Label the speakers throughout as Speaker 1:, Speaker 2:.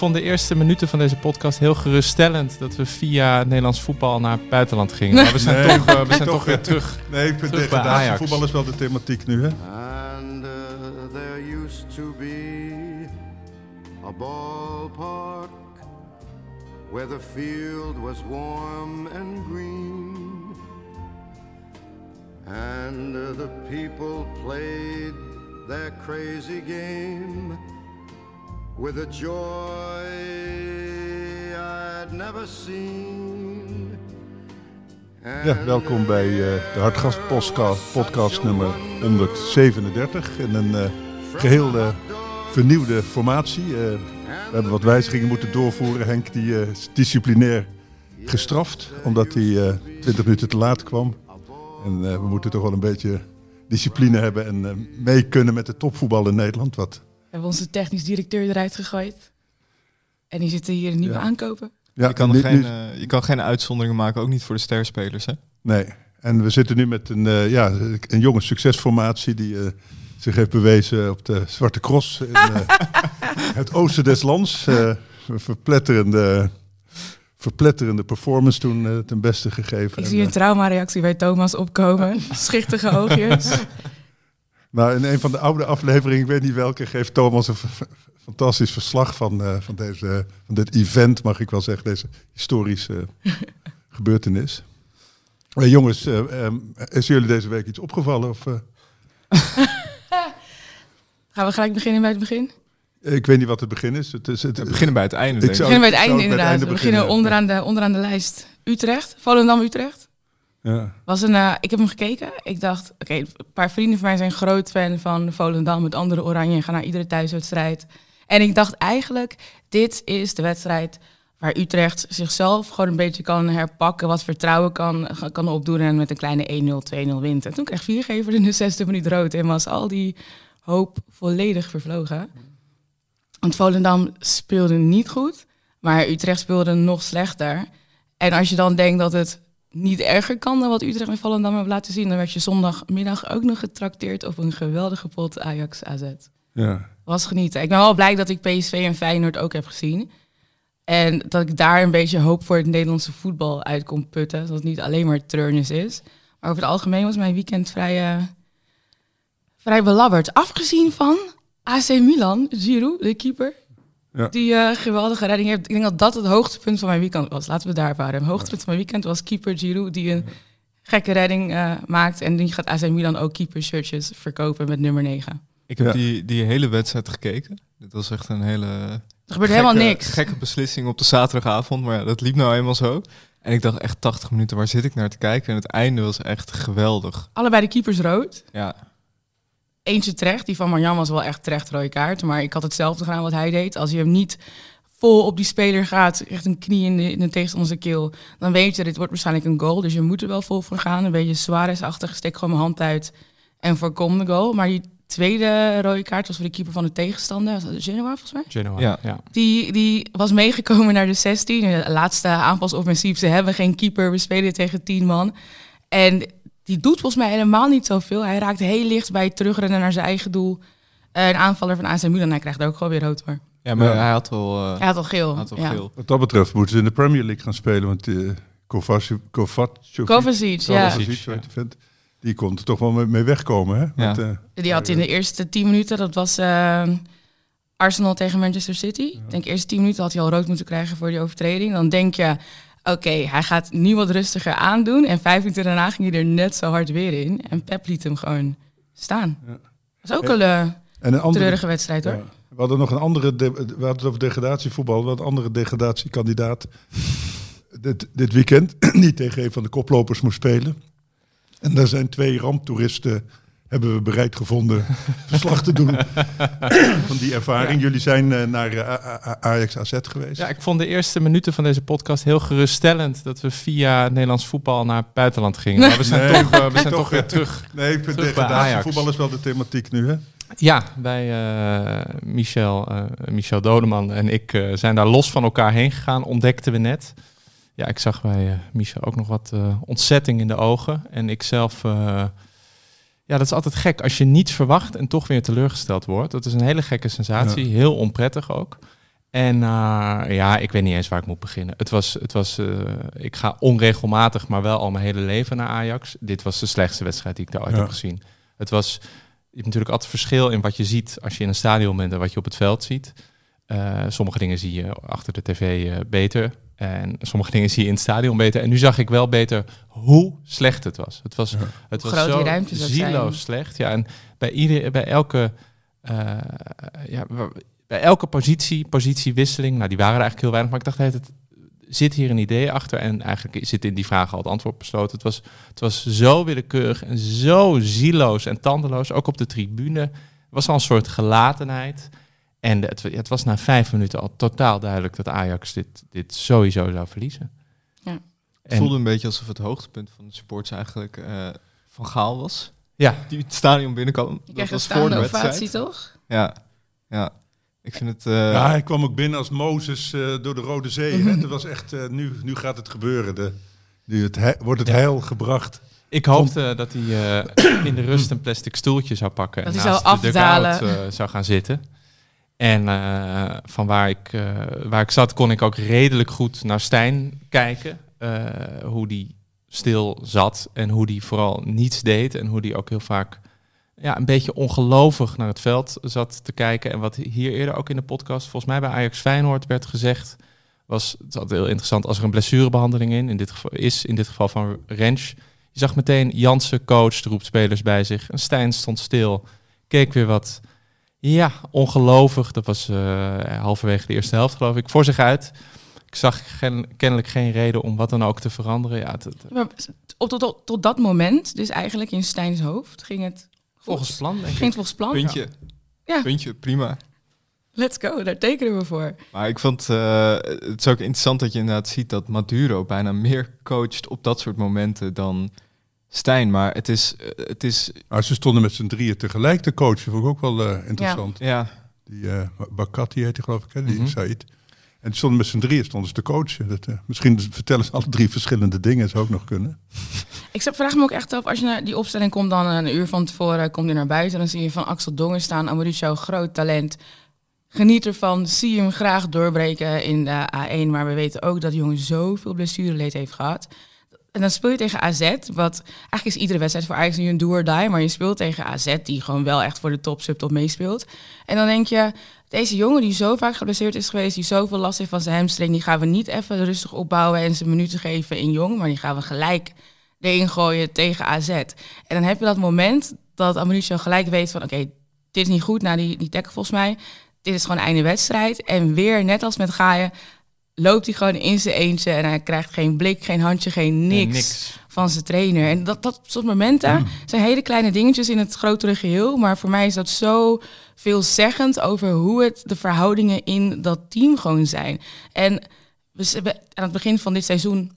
Speaker 1: Vond de eerste minuten van deze podcast heel geruststellend dat we via Nederlands voetbal naar het buitenland gingen. Maar we zijn,
Speaker 2: Nee,
Speaker 1: toch, eh, we zijn
Speaker 2: toch,
Speaker 1: toch weer terug.
Speaker 2: Nee, ik vind
Speaker 1: Terug bij
Speaker 2: voetbal is wel de thematiek nu, hè?
Speaker 3: And uh, there used to be a ballpark where the field was warm and green. And uh, the people played their crazy game with a joy I'd never seen.
Speaker 2: Ja, welkom bij eh, de Hartgast podcast, podcast nummer 137. In een eh, geheel eh, vernieuwde formatie. Eh, we hebben wat wijzigingen moeten doorvoeren. Henk die is disciplinair gestraft omdat hij eh 20 minuten te laat kwam. En we moeten toch wel een beetje discipline hebben en mee kunnen met de topvoetbal in Nederland. Wat,
Speaker 4: We hebben onze technisch directeur eruit gegooid. En die zitten hier een nieuwe
Speaker 2: Ja.
Speaker 4: aankopen.
Speaker 2: ja,
Speaker 5: je, kan
Speaker 2: nu-
Speaker 5: geen,
Speaker 2: nu-
Speaker 5: eh, je kan geen uitzonderingen maken, ook niet voor de sterspelers. Hè?
Speaker 2: Nee, en we zitten nu met een, eh, ja, een jonge succesformatie die eh, zich heeft bewezen op de Zwarte Cross in eh, het oosten des lands. Eh, een verpletterende, verpletterende performance toen ten beste gegeven.
Speaker 4: Ik
Speaker 2: En,
Speaker 4: zie een traumareactie bij Thomas opkomen. Schichtige oogjes.
Speaker 2: nou, in een van de oude afleveringen, ik weet niet welke, geeft Thomas een fantastisch verslag van, eh, van, deze, van dit event, mag ik wel zeggen, deze historische gebeurtenis. Eh, jongens, eh, eh, is jullie deze week iets opgevallen? Of, eh?
Speaker 4: Gaan we gelijk beginnen bij het begin?
Speaker 2: Ik weet niet wat het begin is. Het is het,
Speaker 5: We beginnen bij het einde.
Speaker 2: Ik
Speaker 5: denk ik.
Speaker 2: zou-
Speaker 4: beginnen bij het einde
Speaker 2: het het
Speaker 4: inderdaad.
Speaker 2: einde
Speaker 4: we beginnen
Speaker 2: beginnen,
Speaker 4: onderaan de, onderaan de lijst. Utrecht, Volendam-Utrecht.
Speaker 2: Ja.
Speaker 4: Was een, eh, ik heb hem gekeken. Ik dacht, oké, een paar vrienden van mij zijn groot fan van Volendam. Het andere Oranje en gaan naar iedere thuiswedstrijd. En ik dacht eigenlijk, dit is de wedstrijd waar Utrecht zichzelf gewoon een beetje kan herpakken. Wat vertrouwen kan, kan opdoen en met een kleine 1-0, 2-0 wint. En toen kreeg Viergever in de zesde minuut rood. En was al die hoop volledig vervlogen. Want Volendam speelde niet goed, maar Utrecht speelde nog slechter. En als je dan denkt dat het niet erger kan dan wat Utrecht met Volendam heeft laten zien, dan werd je zondagmiddag ook nog getrakteerd op een geweldige pot Ajax AZ.
Speaker 2: Ja.
Speaker 4: Was genieten. Ik ben wel blij dat ik PSV en Feyenoord ook heb gezien. En dat ik daar een beetje hoop voor het Nederlandse voetbal uit kon putten. Dat het niet alleen maar treurnis is. Maar over het algemeen was mijn weekend vrij, eh, vrij belabberd. Afgezien van AC Milan, Giroud, de keeper.
Speaker 2: Ja.
Speaker 4: Die eh, geweldige redding heeft. Ik denk dat dat het hoogtepunt van mijn weekend was. Laten we daar varen. Het hoogtepunt van mijn weekend was keeper Giroud die een gekke redding eh, maakt. En die gaat AC Milan ook keeper shirtjes verkopen met nummer 9.
Speaker 5: Ik heb
Speaker 2: Ja.
Speaker 5: die, die hele wedstrijd gekeken. Dit was echt een hele
Speaker 4: Er gebeurt helemaal
Speaker 5: gekke-
Speaker 4: niks.
Speaker 5: gekke beslissing op de zaterdagavond. Maar ja, dat liep nou eenmaal zo. En ik dacht echt 80 minuten, waar zit ik naar te kijken? En het einde was echt geweldig.
Speaker 4: Allebei de keepers rood.
Speaker 5: Ja,
Speaker 4: Eentje terecht. Die van Marjan was wel echt terecht rode kaart. Maar ik had hetzelfde gedaan wat hij deed. Als je hem niet vol op die speler gaat, echt een knie in de, in de tegenstander keel, dan weet je, dit wordt waarschijnlijk een goal. Dus je moet er wel vol voor gaan. Een beetje Suarez-achtig, steek gewoon mijn hand uit en voorkom de goal. Maar die tweede rode kaart was voor de keeper van de tegenstander. Was dat Genoa volgens mij?
Speaker 1: Genoa.
Speaker 5: Ja.
Speaker 1: ja.
Speaker 4: Die, die was meegekomen naar de 16. De laatste aanvalsoffensief. Ze hebben geen keeper. We spelen tegen 10 man. En die doet volgens mij helemaal niet zoveel. Hij raakt heel licht bij het terugrennen naar zijn eigen doel. Eh, een aanvaller van AC Milan. Hij krijgt ook gewoon weer rood voor.
Speaker 5: ja maar
Speaker 2: Ja.
Speaker 5: hij had wel, eh,
Speaker 4: Hij had al geel.
Speaker 5: had wel
Speaker 4: ja.
Speaker 5: geel.
Speaker 2: Wat dat betreft moeten ze in de Premier League gaan spelen. Want uh, Kovacic, Kovacic,
Speaker 4: Kovacic, ja.
Speaker 2: Kovacic, die kon er toch wel mee, wegkomen. Hè?
Speaker 5: Ja.
Speaker 2: Met, eh,
Speaker 4: Die had in de eerste 10 minuten, dat was eh, Arsenal tegen Manchester City. Ik denk eerste 10 minuten had hij al rood moeten krijgen voor die overtreding. Dan denk je, oké, hij gaat nu wat rustiger aandoen. En vijf minuten daarna ging hij er net zo hard weer in. En Pep liet hem gewoon staan.
Speaker 2: Ja.
Speaker 4: Dat is ook een eh,
Speaker 2: en een andere,
Speaker 4: treurige wedstrijd hoor.
Speaker 2: ja. We hadden nog een andere, de- we hadden het over degradatievoetbal, we hadden een andere degradatiekandidaat dit, dit weekend, die tegen een van de koplopers moest spelen. En daar zijn twee ramptoeristen hebben we bereid gevonden verslag te doen van die ervaring. Jullie zijn eh, naar uh, Ajax AZ geweest.
Speaker 1: Ja, ik vond de eerste minuten van deze podcast heel geruststellend dat we via Nederlands voetbal naar het buitenland gingen. Maar we zijn
Speaker 2: Nee,
Speaker 1: toch, uh, we zijn
Speaker 2: toch,
Speaker 1: toch weer
Speaker 2: eh,
Speaker 1: terug.
Speaker 2: Nee, ik vind
Speaker 1: Terug bij Ajax.
Speaker 2: voetbal is wel de thematiek nu, hè?
Speaker 1: Ja, bij eh, Michel, eh, Michel Dodeman en ik eh, zijn daar los van elkaar heen gegaan, ontdekten we net. Ja, ik zag bij eh, Michel ook nog wat eh, ontzetting in de ogen. En ik zelf, eh, ja, dat is altijd gek als je niets verwacht en toch weer teleurgesteld wordt. Dat is een hele gekke sensatie, heel onprettig ook. En eh, ja, ik weet niet eens waar ik moet beginnen. Het was, het was eh, ik ga onregelmatig, maar wel al mijn hele leven naar Ajax. Dit was de slechtste wedstrijd die ik daar ooit
Speaker 2: Ja.
Speaker 1: heb gezien. Het was, je hebt natuurlijk altijd verschil in wat je ziet als je in een stadion bent en wat je op het veld ziet. Eh, sommige dingen zie je achter de tv beter. En sommige dingen zie je in het stadion beter. En nu zag ik wel beter hoe slecht het was. Het was, het was zo zieloos slecht. Ja, en bij, ieder, bij elke... eh, ja, bij elke positie, positiewisseling, nou die waren er eigenlijk heel weinig, maar ik dacht, het zit hier een idee achter en eigenlijk zit in die vraag al het antwoord besloten. Het was, het was zo willekeurig en zo zieloos en tandeloos, ook op de tribune. Was al een soort gelatenheid. En het, het was na vijf minuten al totaal duidelijk dat Ajax dit, dit sowieso zou verliezen.
Speaker 4: Ja.
Speaker 5: Het
Speaker 1: En-
Speaker 5: voelde een beetje alsof het hoogtepunt van de supports eigenlijk eh, van Gaal was.
Speaker 1: Ja,
Speaker 5: Die het stadion binnenkwam. Dat was voor de wedstrijd.
Speaker 4: ovatie, toch?
Speaker 5: Ja, ja. Ik vind het... eh,
Speaker 2: ja, hij kwam ook binnen als Mozes eh, door de Rode Zee. hè? Het was echt, eh, nu, nu gaat het gebeuren. De, nu het he- wordt het
Speaker 1: Ja.
Speaker 2: heil gebracht.
Speaker 1: Ik hoopte dat hij eh, in de rust een plastic stoeltje zou pakken.
Speaker 4: Dat
Speaker 1: en
Speaker 4: hij zou
Speaker 1: naast de
Speaker 4: afdalen.
Speaker 1: dugout, zou gaan zitten. En eh, van waar ik, eh, waar ik zat, kon ik ook redelijk goed naar Stijn kijken. eh, hoe die stil zat en hoe die vooral niets deed. En hoe die ook heel vaak ja, een beetje ongelovig naar het veld zat te kijken. En wat hier eerder ook in de podcast, volgens mij bij Ajax Feyenoord werd gezegd, was het altijd heel interessant als er een blessurebehandeling in, in dit geval, is, in dit geval van Rens. Je zag meteen Jansen, coach, roept spelers bij zich. En Stijn stond stil, keek weer wat, ja, ongelovig. Dat was eh, halverwege de eerste helft, geloof ik, voor zich uit. Ik zag gen- kennelijk geen reden om wat dan ook te veranderen. Ja, het, het-
Speaker 4: Maar op, tot, tot, tot dat moment, dus eigenlijk in Stijns hoofd, ging het
Speaker 1: volgens plan, denk
Speaker 4: ging
Speaker 1: ik.
Speaker 4: het volgens plan.
Speaker 5: puntje.
Speaker 4: Ja.
Speaker 5: Puntje, prima.
Speaker 4: Let's go, daar tekenen we voor.
Speaker 5: Maar ik vond eh, het is ook interessant dat je inderdaad ziet dat Maduro bijna meer coacht op dat soort momenten dan Stijn. Maar het is, eh, het is
Speaker 2: Maar ze stonden met z'n drieën tegelijk te coachen. Vond ik ook wel eh, interessant.
Speaker 5: ja,
Speaker 2: Die eh Bakati heet hij geloof ik, hè? die
Speaker 1: Mhm.
Speaker 2: Said. En die stonden met z'n drieën stonden ze te coachen. Dat, misschien vertellen ze alle drie verschillende dingen. Zou ook nog kunnen.
Speaker 4: Ik vraag me ook echt af, als je naar die opstelling komt, dan een uur van tevoren komt hij naar buiten. Dan zie je van Axel Dongen staan, Amauricio, groot talent. Geniet ervan, zie hem graag doorbreken in de A1. Maar we weten ook dat die jongen zoveel blessureleed heeft gehad. En dan speel je tegen AZ, wat eigenlijk is iedere wedstrijd voor Ajax nu een do or die. Maar je speelt tegen AZ, die gewoon wel echt voor de top, subtop meespeelt. En dan denk je, deze jongen die zo vaak geblesseerd is geweest, die zoveel last heeft van zijn hamstring, die gaan we niet even rustig opbouwen en zijn minuten geven in jong. Maar die gaan we gelijk erin gooien tegen AZ. En dan heb je dat moment dat Amoricio gelijk weet van... oké, dit is niet goed, nou die, die tackle volgens mij. Dit is gewoon einde wedstrijd. En weer, net als met Gaaien, loopt hij gewoon in zijn eentje... en hij krijgt geen blik, geen handje, geen
Speaker 1: Nee,
Speaker 4: niks, van zijn trainer. En dat, dat soort momenten
Speaker 1: Mm.
Speaker 4: zijn hele kleine dingetjes in het grotere geheel... maar voor mij is dat zo veelzeggend over hoe het de verhoudingen in dat team gewoon zijn. En we- aan het begin van dit seizoen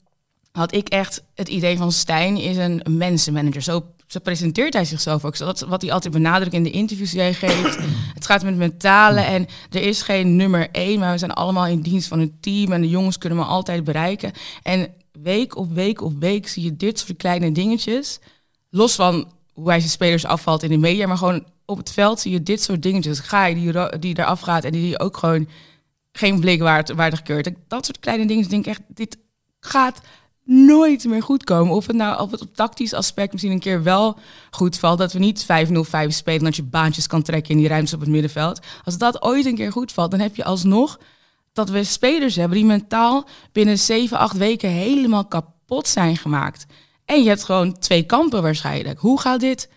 Speaker 4: had ik echt het idee van Stijn is een mensenmanager. Zo, zo presenteert hij zichzelf ook. Dat wat hij altijd benadrukt in de interviews die hij geeft. het gaat met mentale en er is geen nummer één, maar we zijn allemaal in dienst van het team en de jongens kunnen me altijd bereiken. En week op week op week zie je dit soort kleine dingetjes. Los van hoe hij zijn spelers afvalt in de media, maar gewoon op het veld zie je dit soort dingetjes. Ga je die, die eraf gaat en die ook gewoon geen blik waard, waardig keurt. Dat soort kleine dingen denk ik echt, dit gaat nooit meer goed komen. Of het nou of het op tactisch aspect misschien een keer wel goed valt. Dat we niet 5-0-5 spelen en dat je baantjes kan trekken in die ruimtes op het middenveld. Als dat ooit een keer goed valt, dan heb je alsnog dat we spelers hebben die mentaal binnen 7, 8 weken helemaal kapot zijn gemaakt. En je hebt gewoon twee kampen waarschijnlijk. Hoe gaat dit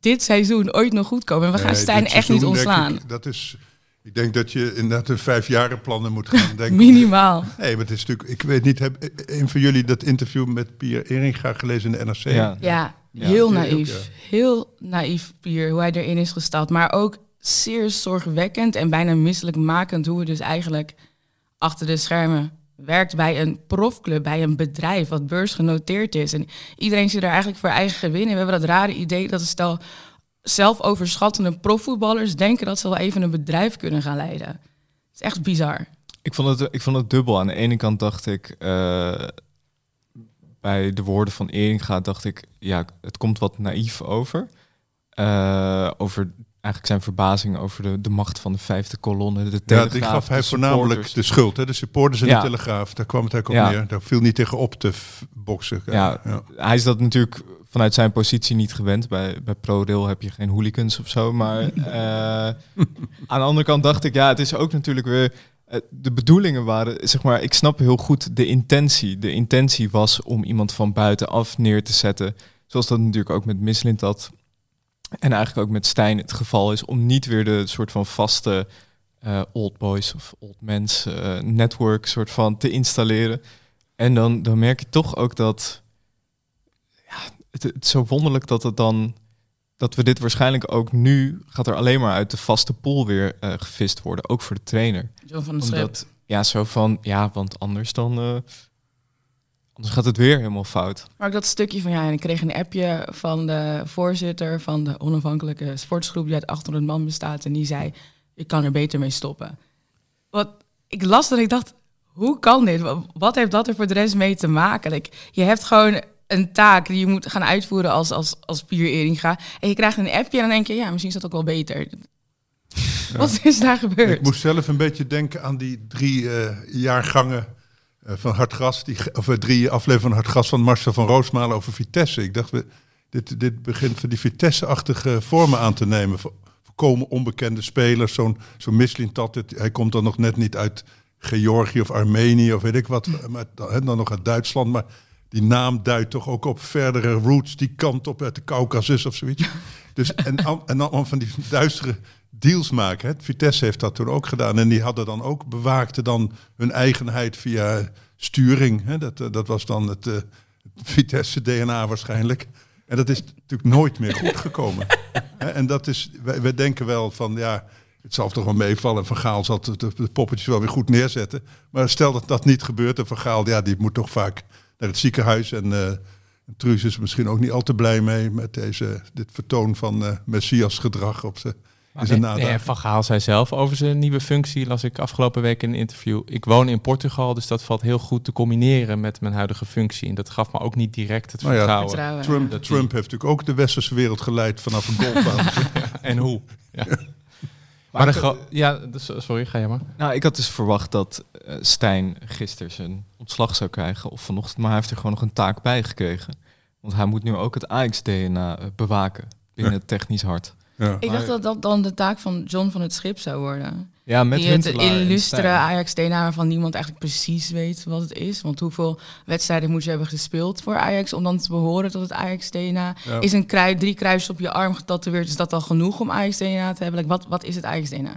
Speaker 4: dit seizoen ooit nog goed komen? En we gaan
Speaker 2: Nee,
Speaker 4: Stijn echt niet ontslaan.
Speaker 2: ik, dat is, Ik denk dat je inderdaad een vijfjarenplannen moet gaan denken.
Speaker 4: Minimaal.
Speaker 2: Nee, maar het is natuurlijk, ik weet niet, heb een van jullie dat interview met Pier Eringa gelezen in de NRC?
Speaker 5: Ja.
Speaker 4: Ja,
Speaker 5: Ja.
Speaker 4: heel
Speaker 2: Ja,
Speaker 4: naïef.
Speaker 2: ja.
Speaker 4: Heel naïef, Pier, hoe hij erin is gestapt. Maar ook zeer zorgwekkend en bijna misselijkmakend hoe we dus eigenlijk achter de schermen werkt bij een profclub, bij een bedrijf wat beursgenoteerd is. En iedereen zit er eigenlijk voor eigen gewin. En we hebben dat rare idee dat een stel zelfoverschattende profvoetballers denken dat ze wel even een bedrijf kunnen gaan leiden. Het is echt bizar.
Speaker 5: Ik vond, het, ik vond het dubbel. Aan de ene kant dacht ik, eh, bij de woorden van Eringa dacht ik, ja, het komt wat naïef over. Eh, over eigenlijk zijn verbazing over de, de macht van de vijfde kolonne, de
Speaker 2: Ja,
Speaker 5: telegraaf,
Speaker 2: die gaf hij
Speaker 5: de
Speaker 2: voornamelijk de schuld. Hè? De supporters en
Speaker 5: Ja.
Speaker 2: de Telegraaf, daar kwam het eigenlijk op
Speaker 5: Ja.
Speaker 2: neer. Daar viel niet tegen op te boksen.
Speaker 5: Ja, hij is dat natuurlijk vanuit zijn positie niet gewend. Bij, bij ProRail heb je geen hooligans of zo. Maar eh, aan de andere kant dacht ik, ja, het is ook natuurlijk weer... eh, De bedoelingen waren, zeg maar, ik snap heel goed de intentie. De intentie was om iemand van buitenaf neer te zetten. Zoals dat natuurlijk ook met Mislint had. En eigenlijk ook met Stijn het geval is. Om niet weer de soort van vaste eh, old boys of old mens network soort van te installeren. En dan, dan merk je toch ook dat het, het is zo wonderlijk dat het dan dat we dit waarschijnlijk ook nu gaat er alleen maar uit de vaste pool weer eh, gevist worden, ook voor de trainer.
Speaker 4: Van Schip.
Speaker 5: Omdat ja, zo van ja, want anders dan eh, anders gaat het weer helemaal fout.
Speaker 4: Maar ook dat stukje van ja, en ik kreeg een appje van de voorzitter van de onafhankelijke sportsgroep die uit 800 man bestaat. En die zei, ik kan er beter mee stoppen. Wat ik las dat ik dacht, hoe kan dit? Wa- Wat heeft dat er voor de rest mee te maken? Like, je hebt gewoon een taak die je moet gaan uitvoeren als, als, als Eringa. En je krijgt een appje en dan denk je, ja, misschien is dat ook wel beter. Wat is daar gebeurd?
Speaker 2: Ik moest zelf een beetje denken aan die drie eh, jaargangen eh, van Hartgras. Die, of eh, drie afleveringen van Hartgras van Marcel van Roosmalen over Vitesse. Ik dacht, we, dit, dit begint van die Vitesse-achtige vormen aan te nemen. Vo- Volkomen onbekende spelers. Zo'n zo'n Mislintat, hij komt dan nog net niet uit Georgië of Armenië of weet ik wat. Maar dan, dan nog uit Duitsland. Maar die naam duidt toch ook op verdere roots die kant op uit de Caucasus of zoiets. Dus, en, en dan van die duistere deals maken. Hè. Vitesse heeft dat toen ook gedaan. En die hadden dan ook bewaakte dan hun eigenheid via sturing. Hè. Dat, eh, dat was dan het, eh, het Vitesse DNA waarschijnlijk. En dat is natuurlijk nooit meer goed gekomen. En dat is, wij, wij denken wel van ja, het zal toch wel meevallen. Van Gaal zal de, de poppetjes wel weer goed neerzetten. Maar stel dat dat niet gebeurt. En Van Gaal, ja, die moet toch vaak naar het ziekenhuis. En eh Truus is misschien ook niet al te blij mee met deze, dit vertoon van eh Messias gedrag op zijn, in zijn
Speaker 1: Nee, nee. Van Gaal zei zelf over zijn nieuwe functie, las ik afgelopen week in een interview. Ik woon in Portugal, dus dat valt heel goed te combineren met mijn huidige functie. En dat gaf me ook niet direct het
Speaker 2: Nou ja,
Speaker 1: vertrouwen.
Speaker 4: Vertrouwen.
Speaker 2: Trump,
Speaker 1: die-
Speaker 2: Trump heeft natuurlijk ook de westerse wereld geleid vanaf een golfbaan.
Speaker 1: En hoe? Ja. Maar ja, dus- sorry, ga je maar.
Speaker 5: Nou, ik had dus verwacht dat eh, Stijn gisteren zijn ontslag zou krijgen of vanochtend, maar hij heeft er gewoon nog een taak bij gekregen. Want hij moet nu ook het Ajax-DNA eh, bewaken binnen
Speaker 2: Ja.
Speaker 5: het technisch hart.
Speaker 2: Ja.
Speaker 4: Ik dacht dat dat dan de taak van John van het Schip zou worden.
Speaker 5: Ja, met
Speaker 4: die het illustere
Speaker 5: Stijn.
Speaker 4: Ajax-DNA waarvan niemand eigenlijk precies weet wat het is. Want hoeveel wedstrijden moet je hebben gespeeld voor Ajax om dan te behoren tot het Ajax-DNA?
Speaker 2: Ja.
Speaker 4: Is een krui, drie kruisjes op je arm getatoeëerd, is dat al genoeg om Ajax-DNA te hebben? Like, wat, wat is het Ajax-DNA?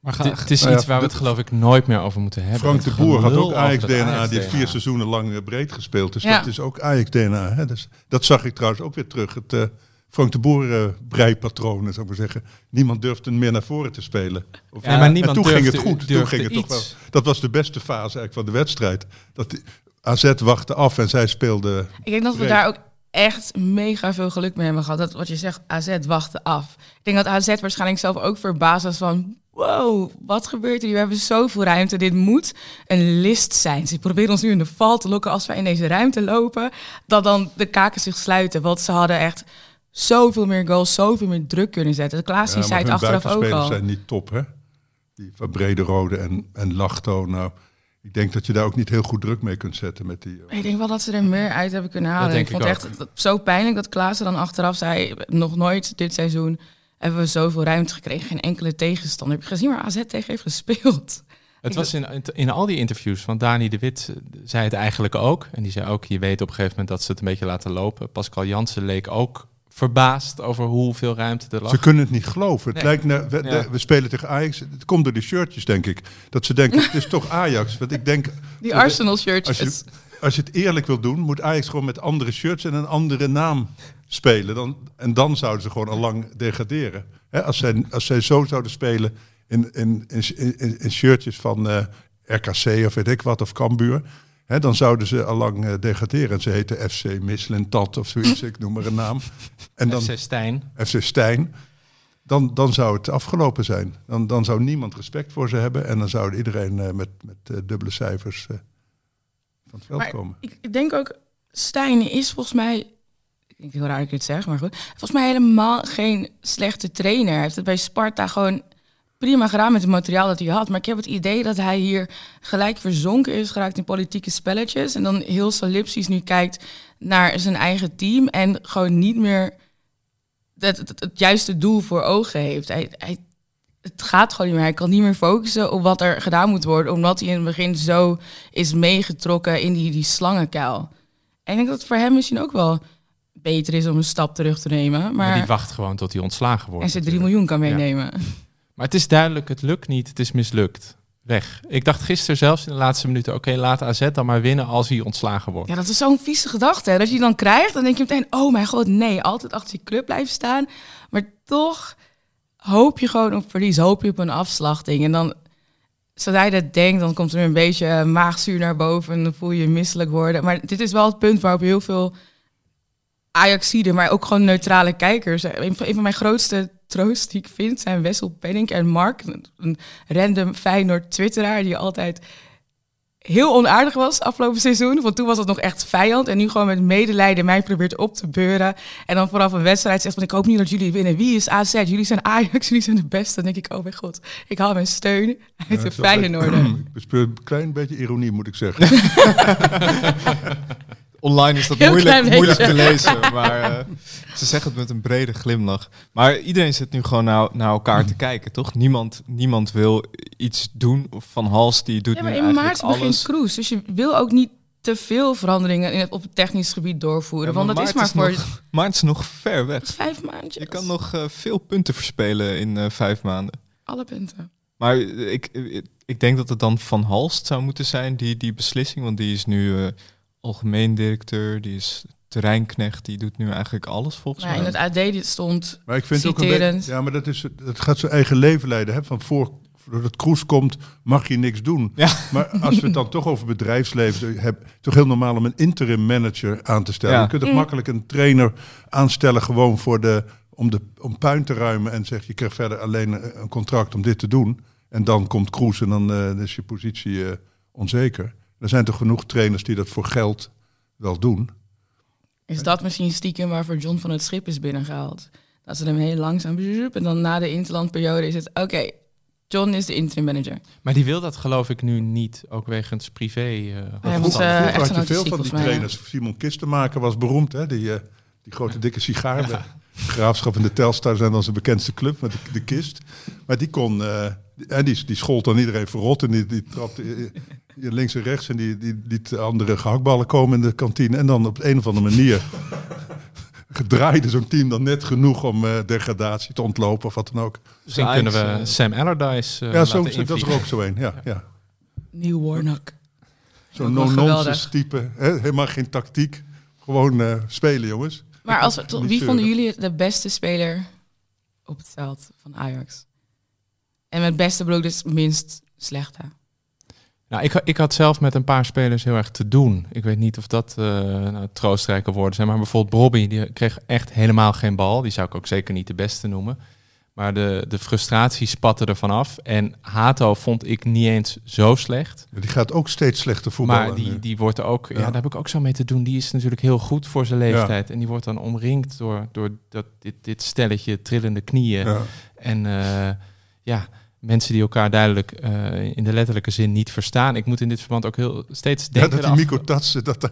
Speaker 5: Maar
Speaker 1: Het, het is
Speaker 2: Nou ja,
Speaker 1: iets waar we het geloof ik nooit meer over moeten hebben.
Speaker 2: Frank de Boer had ook
Speaker 1: over
Speaker 2: Ajax
Speaker 1: dat
Speaker 2: DNA. Die heeft
Speaker 1: Ajax-DNA.
Speaker 2: vier seizoenen lang eh, breed gespeeld. Dus
Speaker 4: Ja.
Speaker 2: dat is ook Ajax DNA. Hè? Dus, dat zag ik trouwens ook weer terug. Het eh, Frank de Boer eh breipatroon, zou ik maar zeggen. Niemand durfde meer naar voren te spelen. Of,
Speaker 1: Nee, maar niemand
Speaker 2: en toen ging het goed. Toen ging het toch wel. Dat was de beste fase eigenlijk van de wedstrijd. Dat die- AZ wachtte af en zij speelde.
Speaker 4: Ik denk dat we daar ook echt mega veel geluk mee hebben gehad. Dat wat je zegt, AZ wachtte af. Ik denk dat AZ waarschijnlijk zelf ook verbaasd was van... Wow, wat gebeurt hier? We hebben zoveel ruimte. Dit moet een list zijn. Ze proberen ons nu in de val te lokken als we in deze ruimte lopen. Dat dan de kaken zich sluiten. Want ze hadden echt zoveel meer goals, zoveel meer druk kunnen zetten. Klaas
Speaker 2: Ja,
Speaker 4: zei het achteraf ook al.
Speaker 2: zijn niet top, hè? Die van Brederode en, en Lachto. Nou, ik denk dat je daar ook niet heel goed druk mee kunt zetten met die... eh,
Speaker 4: Ik denk wel dat ze er meer uit hebben kunnen halen. Ik vond
Speaker 1: ik
Speaker 4: het echt zo pijnlijk dat Klaassen dan achteraf zei... nog nooit dit seizoen hebben we zoveel ruimte gekregen. Geen enkele tegenstander. Heb je gezien waar AZ tegen heeft gespeeld?
Speaker 1: Het was in, in al die interviews van Dani de Wit eh, zei het eigenlijk ook. En die zei ook, je weet op een gegeven moment dat ze het een beetje laten lopen. Pascal Jansen leek ook verbaasd over hoeveel ruimte er lag.
Speaker 2: Ze kunnen het niet geloven. Het
Speaker 1: Nee.
Speaker 2: lijkt naar, we,
Speaker 1: Ja.
Speaker 2: de- we spelen tegen Ajax. Het komt door de shirtjes, denk ik. Dat ze denken, het is toch Ajax. Want ik denk,
Speaker 4: Die
Speaker 2: Voor de-
Speaker 4: Arsenal
Speaker 2: als
Speaker 4: shirtjes.
Speaker 2: je, als je het eerlijk wil doen, moet Ajax gewoon met andere shirts en een andere naam spelen. Dan, en dan zouden ze gewoon al lang degraderen. Hè, als, zij, als zij zo zouden spelen in, in, in, in, in shirtjes van eh, RKC of weet ik wat, of Cambuur. Hè, dan zouden ze al lang eh, degraderen. En ze heten FC Mislintat of zoiets, ik noem maar een naam. En dan
Speaker 1: FC Stijn.
Speaker 2: FC Stijn. Dan, dan zou het afgelopen zijn. Dan, dan zou niemand respect voor ze hebben. En dan zou iedereen eh, met, met eh, dubbele cijfers eh, van het veld
Speaker 4: Maar
Speaker 2: komen.
Speaker 4: ik, ik denk ook, Stijn is volgens mij, ik denk heel raar dat ik zeg, maar goed, volgens mij helemaal geen slechte trainer. Hij heeft het bij Sparta gewoon prima gedaan met het materiaal dat hij had. Maar ik heb het idee dat hij hier gelijk verzonken is geraakt in politieke spelletjes. En dan heel solipsisch nu kijkt naar zijn eigen team en gewoon niet meer het, het, het juiste doel voor ogen heeft. Hij, hij, het gaat gewoon niet meer. Hij kan niet meer focussen op wat er gedaan moet worden, omdat hij in het begin zo is meegetrokken in die, die slangenkuil. En ik denk dat het voor hem misschien ook wel beter is om een stap terug te nemen.
Speaker 1: Maar,
Speaker 4: Maar,
Speaker 1: die wacht gewoon tot hij ontslagen wordt.
Speaker 4: en ze 3
Speaker 1: natuurlijk.
Speaker 4: miljoen kan meenemen.
Speaker 1: Maar het is duidelijk, het lukt niet, het is mislukt. Weg. Ik dacht gisteren zelfs in de laatste minuten, oké, laat AZ dan maar winnen als hij ontslagen wordt.
Speaker 4: Ja, dat is zo'n vieze gedachte. Hè? Dat je die dan krijgt, dan denk je meteen, oh mijn god, nee, altijd achter je club blijven staan. Maar toch hoop je gewoon op verlies, hoop je op een afslachting. En dan, zodra je dat denkt, dan komt er een beetje eh, maagzuur naar boven en dan voel je je misselijk worden. Maar dit is wel het punt waarop heel veel Ajaxiden, maar ook gewoon neutrale kijkers. Een van, een van mijn grootste troost die ik vind zijn Wessel Penning en Mark, een, een random Feyenoord twitteraar die altijd heel onaardig was afgelopen seizoen. Want toen was het nog echt vijand. En nu gewoon met medelijden mij probeert op te beuren. En dan vanaf een wedstrijd zegt van ik hoop niet dat jullie winnen. Wie is AZ? Jullie zijn Ajax, jullie zijn de beste. Dan denk ik, oh mijn god, ik haal mijn steun uit
Speaker 2: Ja,
Speaker 4: de Feyenoorder.
Speaker 2: Ik bespeur een klein beetje ironie, moet ik zeggen.
Speaker 5: Online is dat
Speaker 4: Heel
Speaker 5: moeilijk, te lezen, maar eh, ze zeggen het met een brede glimlach. Maar iedereen zit nu gewoon naar, naar elkaar te kijken, toch? Niemand, niemand wil iets doen. Of Van Hals die doet
Speaker 4: Ja,
Speaker 5: nu
Speaker 4: maar in
Speaker 5: eigenlijk
Speaker 4: maart begint
Speaker 5: alles.
Speaker 4: Cruise. Dus je wil ook niet te veel veranderingen in het, op het technisch gebied doorvoeren.
Speaker 5: Ja,
Speaker 4: want dat
Speaker 5: maar
Speaker 4: is maar voor
Speaker 5: nog, maart is nog ver weg.
Speaker 4: vijf maandjes.
Speaker 5: Je kan nog eh, veel punten verspelen in eh, vijf maanden.
Speaker 4: Alle punten.
Speaker 5: Maar ik, ik denk dat het dan Van Halst zou moeten zijn, die, die beslissing. Want die is nu algemeen directeur, die is terreinknecht, die doet nu eigenlijk alles volgens
Speaker 4: Maar
Speaker 5: mij.
Speaker 4: in het AD stond
Speaker 2: Maar ik vind ook een
Speaker 4: Citerend.
Speaker 2: beetje... Ja, maar dat, is, dat gaat zijn eigen leven leiden. Hè? Van voor, voordat het kroes komt, mag je niks doen.
Speaker 5: Ja.
Speaker 2: Maar als we het dan toch over bedrijfsleven hebben... toch heel normaal om een interim manager aan te stellen.
Speaker 5: Ja.
Speaker 2: Je kunt toch
Speaker 4: Mm.
Speaker 2: makkelijk een trainer aanstellen gewoon voor de, om, de, om puin te ruimen... en zegt je krijgt verder alleen een contract om dit te doen. En dan komt Kroes en dan eh, is je positie eh, onzeker. Er zijn toch genoeg trainers die dat voor geld wel doen.
Speaker 4: Is dat misschien stiekem waarvoor John van het Schip is binnengehaald? Dat ze hem heel langzaam en dan na de interlandperiode is het oké. John is de interim manager.
Speaker 1: Maar die wil dat geloof ik nu niet, ook wegens privé. eh,
Speaker 4: eh,
Speaker 2: vroeger had je veel van die trainers. Simon Kistenmaker was beroemd, hè? Die, eh, die grote dikke sigaar. De Graafschap en de Telstar zijn dan zijn bekendste club met de, de kist. Maar die kon, eh, en die, die schold dan iedereen verrot en die, die trapte links en rechts en die, die liet andere gehaktballen komen in de kantine. En dan op een of andere manier gedraaide zo'n team dan net genoeg om eh, degradatie te ontlopen of wat dan ook.
Speaker 1: Misschien kunnen we
Speaker 5: eh,
Speaker 1: Sam Allardyce eh
Speaker 2: ja, zo,
Speaker 1: laten
Speaker 2: dat is er ook zo een. Ja, ja.
Speaker 4: Nieuw Warnock.
Speaker 2: Zo'n no-nonsense type. Hè? Helemaal geen tactiek. Gewoon eh, spelen, jongens.
Speaker 4: Maar als we, wie vonden jullie de beste speler op het veld van Ajax? En met beste bedoel ik dus minst slechte.
Speaker 1: Nou, ik, ik had zelf met een paar spelers heel erg te doen. Ik weet niet of dat eh nou, troostrijke woorden zijn. Maar bijvoorbeeld Bobby, die kreeg echt helemaal geen bal. Die zou ik ook zeker niet de beste noemen. Maar de, de frustratie spatte er vanaf. En Hato vond ik niet eens zo slecht.
Speaker 2: Die gaat ook steeds slechter voetballen.
Speaker 1: maar die,
Speaker 2: nu.
Speaker 1: die wordt er ook, ja.
Speaker 2: Ja.
Speaker 1: daar heb ik ook zo mee te doen. Die is natuurlijk heel goed voor zijn leeftijd. En die wordt dan omringd door, door dat, dit, dit stelletje trillende knieën.
Speaker 2: Ja.
Speaker 1: En eh, ja, mensen die elkaar duidelijk eh, in de letterlijke zin niet verstaan. Ik moet in dit verband ook heel steeds
Speaker 2: Ja,
Speaker 1: denken...
Speaker 2: dat die
Speaker 1: af-
Speaker 2: Mico Tatsen, dat, daar-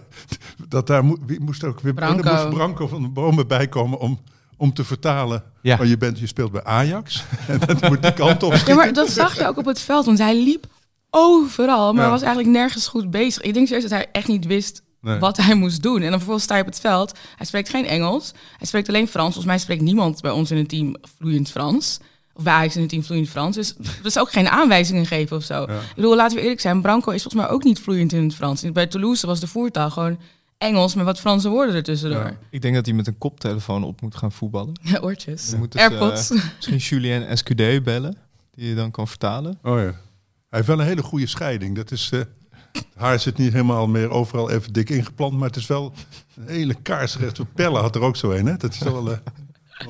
Speaker 2: dat daar mo- wie moest er ook weer
Speaker 4: Branco.
Speaker 2: moest Branco van de bomen bij komen om, om te vertalen.
Speaker 1: Ja.
Speaker 2: Want je, bent, je speelt bij Ajax en dat moet die kant op
Speaker 4: Ja, maar dat zag je ook op het veld, want hij liep overal, maar
Speaker 2: Ja.
Speaker 4: was eigenlijk nergens goed bezig. Ik denk serieus dat hij echt niet wist
Speaker 2: Nee.
Speaker 4: wat hij moest doen. En dan vervolgens sta je op het veld. Hij spreekt geen Engels. Hij spreekt alleen Frans. Volgens mij spreekt niemand bij ons in het team vloeiend Frans. Of bij Ajax in het team vloeiend Frans. Dus er is ook geen aanwijzingen geven of zo. Ik bedoel, laten we eerlijk zijn. Branco is volgens mij ook niet vloeiend in het Frans. Bij Toulouse was de voertaal gewoon Engels met wat Franse woorden ertussendoor.
Speaker 2: Ja.
Speaker 5: Ik denk dat hij met een koptelefoon op moet gaan voetballen.
Speaker 4: Ja, oortjes.
Speaker 5: Ze,
Speaker 4: Airpods.
Speaker 5: eh, misschien Julien Escudé bellen, die je dan kan vertalen.
Speaker 2: Oh ja. Hij heeft wel een hele goede scheiding. Dat is, eh, het haar zit niet helemaal meer overal even dik ingeplant, maar het is wel een hele kaarsrechte pellen had er ook zo een. Hè? Dat is wel, eh, mooi.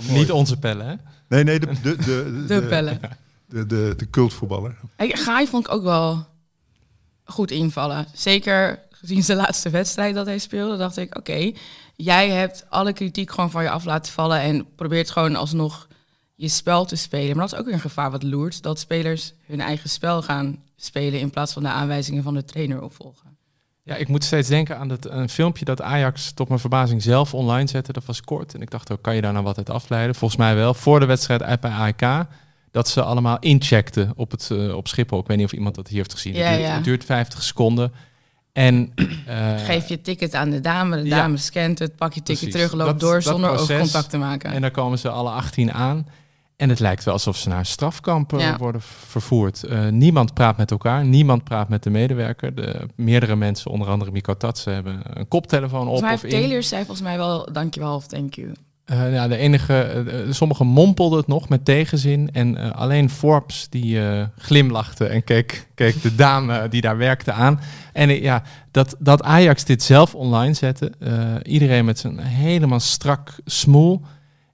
Speaker 1: Niet onze pellen, hè?
Speaker 2: Nee, nee, de, de, de,
Speaker 4: De pellen.
Speaker 2: De, de, de cultvoetballer.
Speaker 4: Hey, Gaai vond ik ook wel goed invallen. Zeker gezien zijn laatste wedstrijd dat hij speelde, dacht ik, oké, jij hebt alle kritiek gewoon van je af laten vallen en probeert gewoon alsnog je spel te spelen. Maar dat is ook weer een gevaar wat loert, dat spelers hun eigen spel gaan spelen in plaats van de aanwijzingen van de trainer opvolgen.
Speaker 1: Ja, ik moet steeds denken aan dat, een filmpje dat Ajax tot mijn verbazing zelf online zette. Dat was kort. En ik dacht, ook, kan je daar nou wat uit afleiden? Volgens mij wel. Voor de wedstrijd uit bij AEK. Dat ze allemaal incheckten op, het, eh, op Schiphol. Ik weet niet of iemand dat hier heeft gezien.
Speaker 4: Ja,
Speaker 1: het, duurt,
Speaker 4: ja.
Speaker 1: het duurt 50 seconden. En, eh,
Speaker 4: Geef je ticket aan de dame, de
Speaker 1: ja.
Speaker 4: dame scant het, pak je ticket
Speaker 1: Precies.
Speaker 4: terug, loopt
Speaker 1: Dat-
Speaker 4: door
Speaker 1: dat
Speaker 4: zonder
Speaker 1: proces.
Speaker 4: oogcontact te maken.
Speaker 1: En daar komen ze alle 18 aan. En het lijkt wel alsof ze naar strafkampen
Speaker 4: Ja.
Speaker 1: worden vervoerd. Eh, niemand praat met elkaar, niemand praat met de medewerker. De, meerdere mensen, onder andere Miko Tatsen, hebben een koptelefoon op of in.
Speaker 4: Taylor zei volgens mij wel dankjewel of thank you.
Speaker 1: Eh, ja, de enige, eh, sommigen mompelden het nog met tegenzin. En eh, alleen Forbes die eh, glimlachte en keek, keek de dame die daar werkte aan. En ja, dat, dat Ajax dit zelf online zette. eh, iedereen met zijn helemaal strak smoel.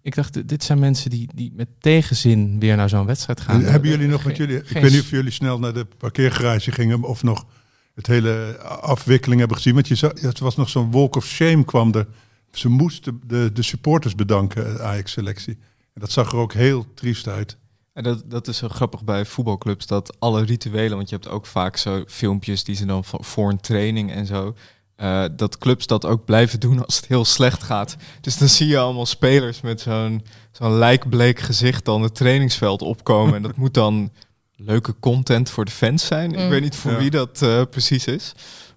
Speaker 1: Ik dacht, dit- zijn mensen die, die met tegenzin weer naar zo'n wedstrijd gaan.
Speaker 2: En hebben jullie nog
Speaker 1: Geen-
Speaker 2: met jullie... Ik weet niet of jullie snel naar de parkeergarage gingen of nog het hele afwikkeling hebben gezien. Want je zag, het was nog zo'n walk of shame kwam er. Ze moesten de, de supporters bedanken, de Ajax-selectie. En dat zag er ook heel triest uit.
Speaker 5: En dat, dat is zo grappig bij voetbalclubs, dat alle rituelen, want je hebt ook vaak zo filmpjes die ze dan voor, voor een training en zo, eh, dat clubs dat ook blijven doen als het heel slecht gaat. Dus dan zie je allemaal spelers met zo'n zo'n lijkbleek gezicht dan het trainingsveld opkomen. en dat moet dan leuke content voor de fans zijn. Ik
Speaker 4: Mm.
Speaker 5: weet niet voor
Speaker 2: Ja.
Speaker 5: wie dat eh, precies is.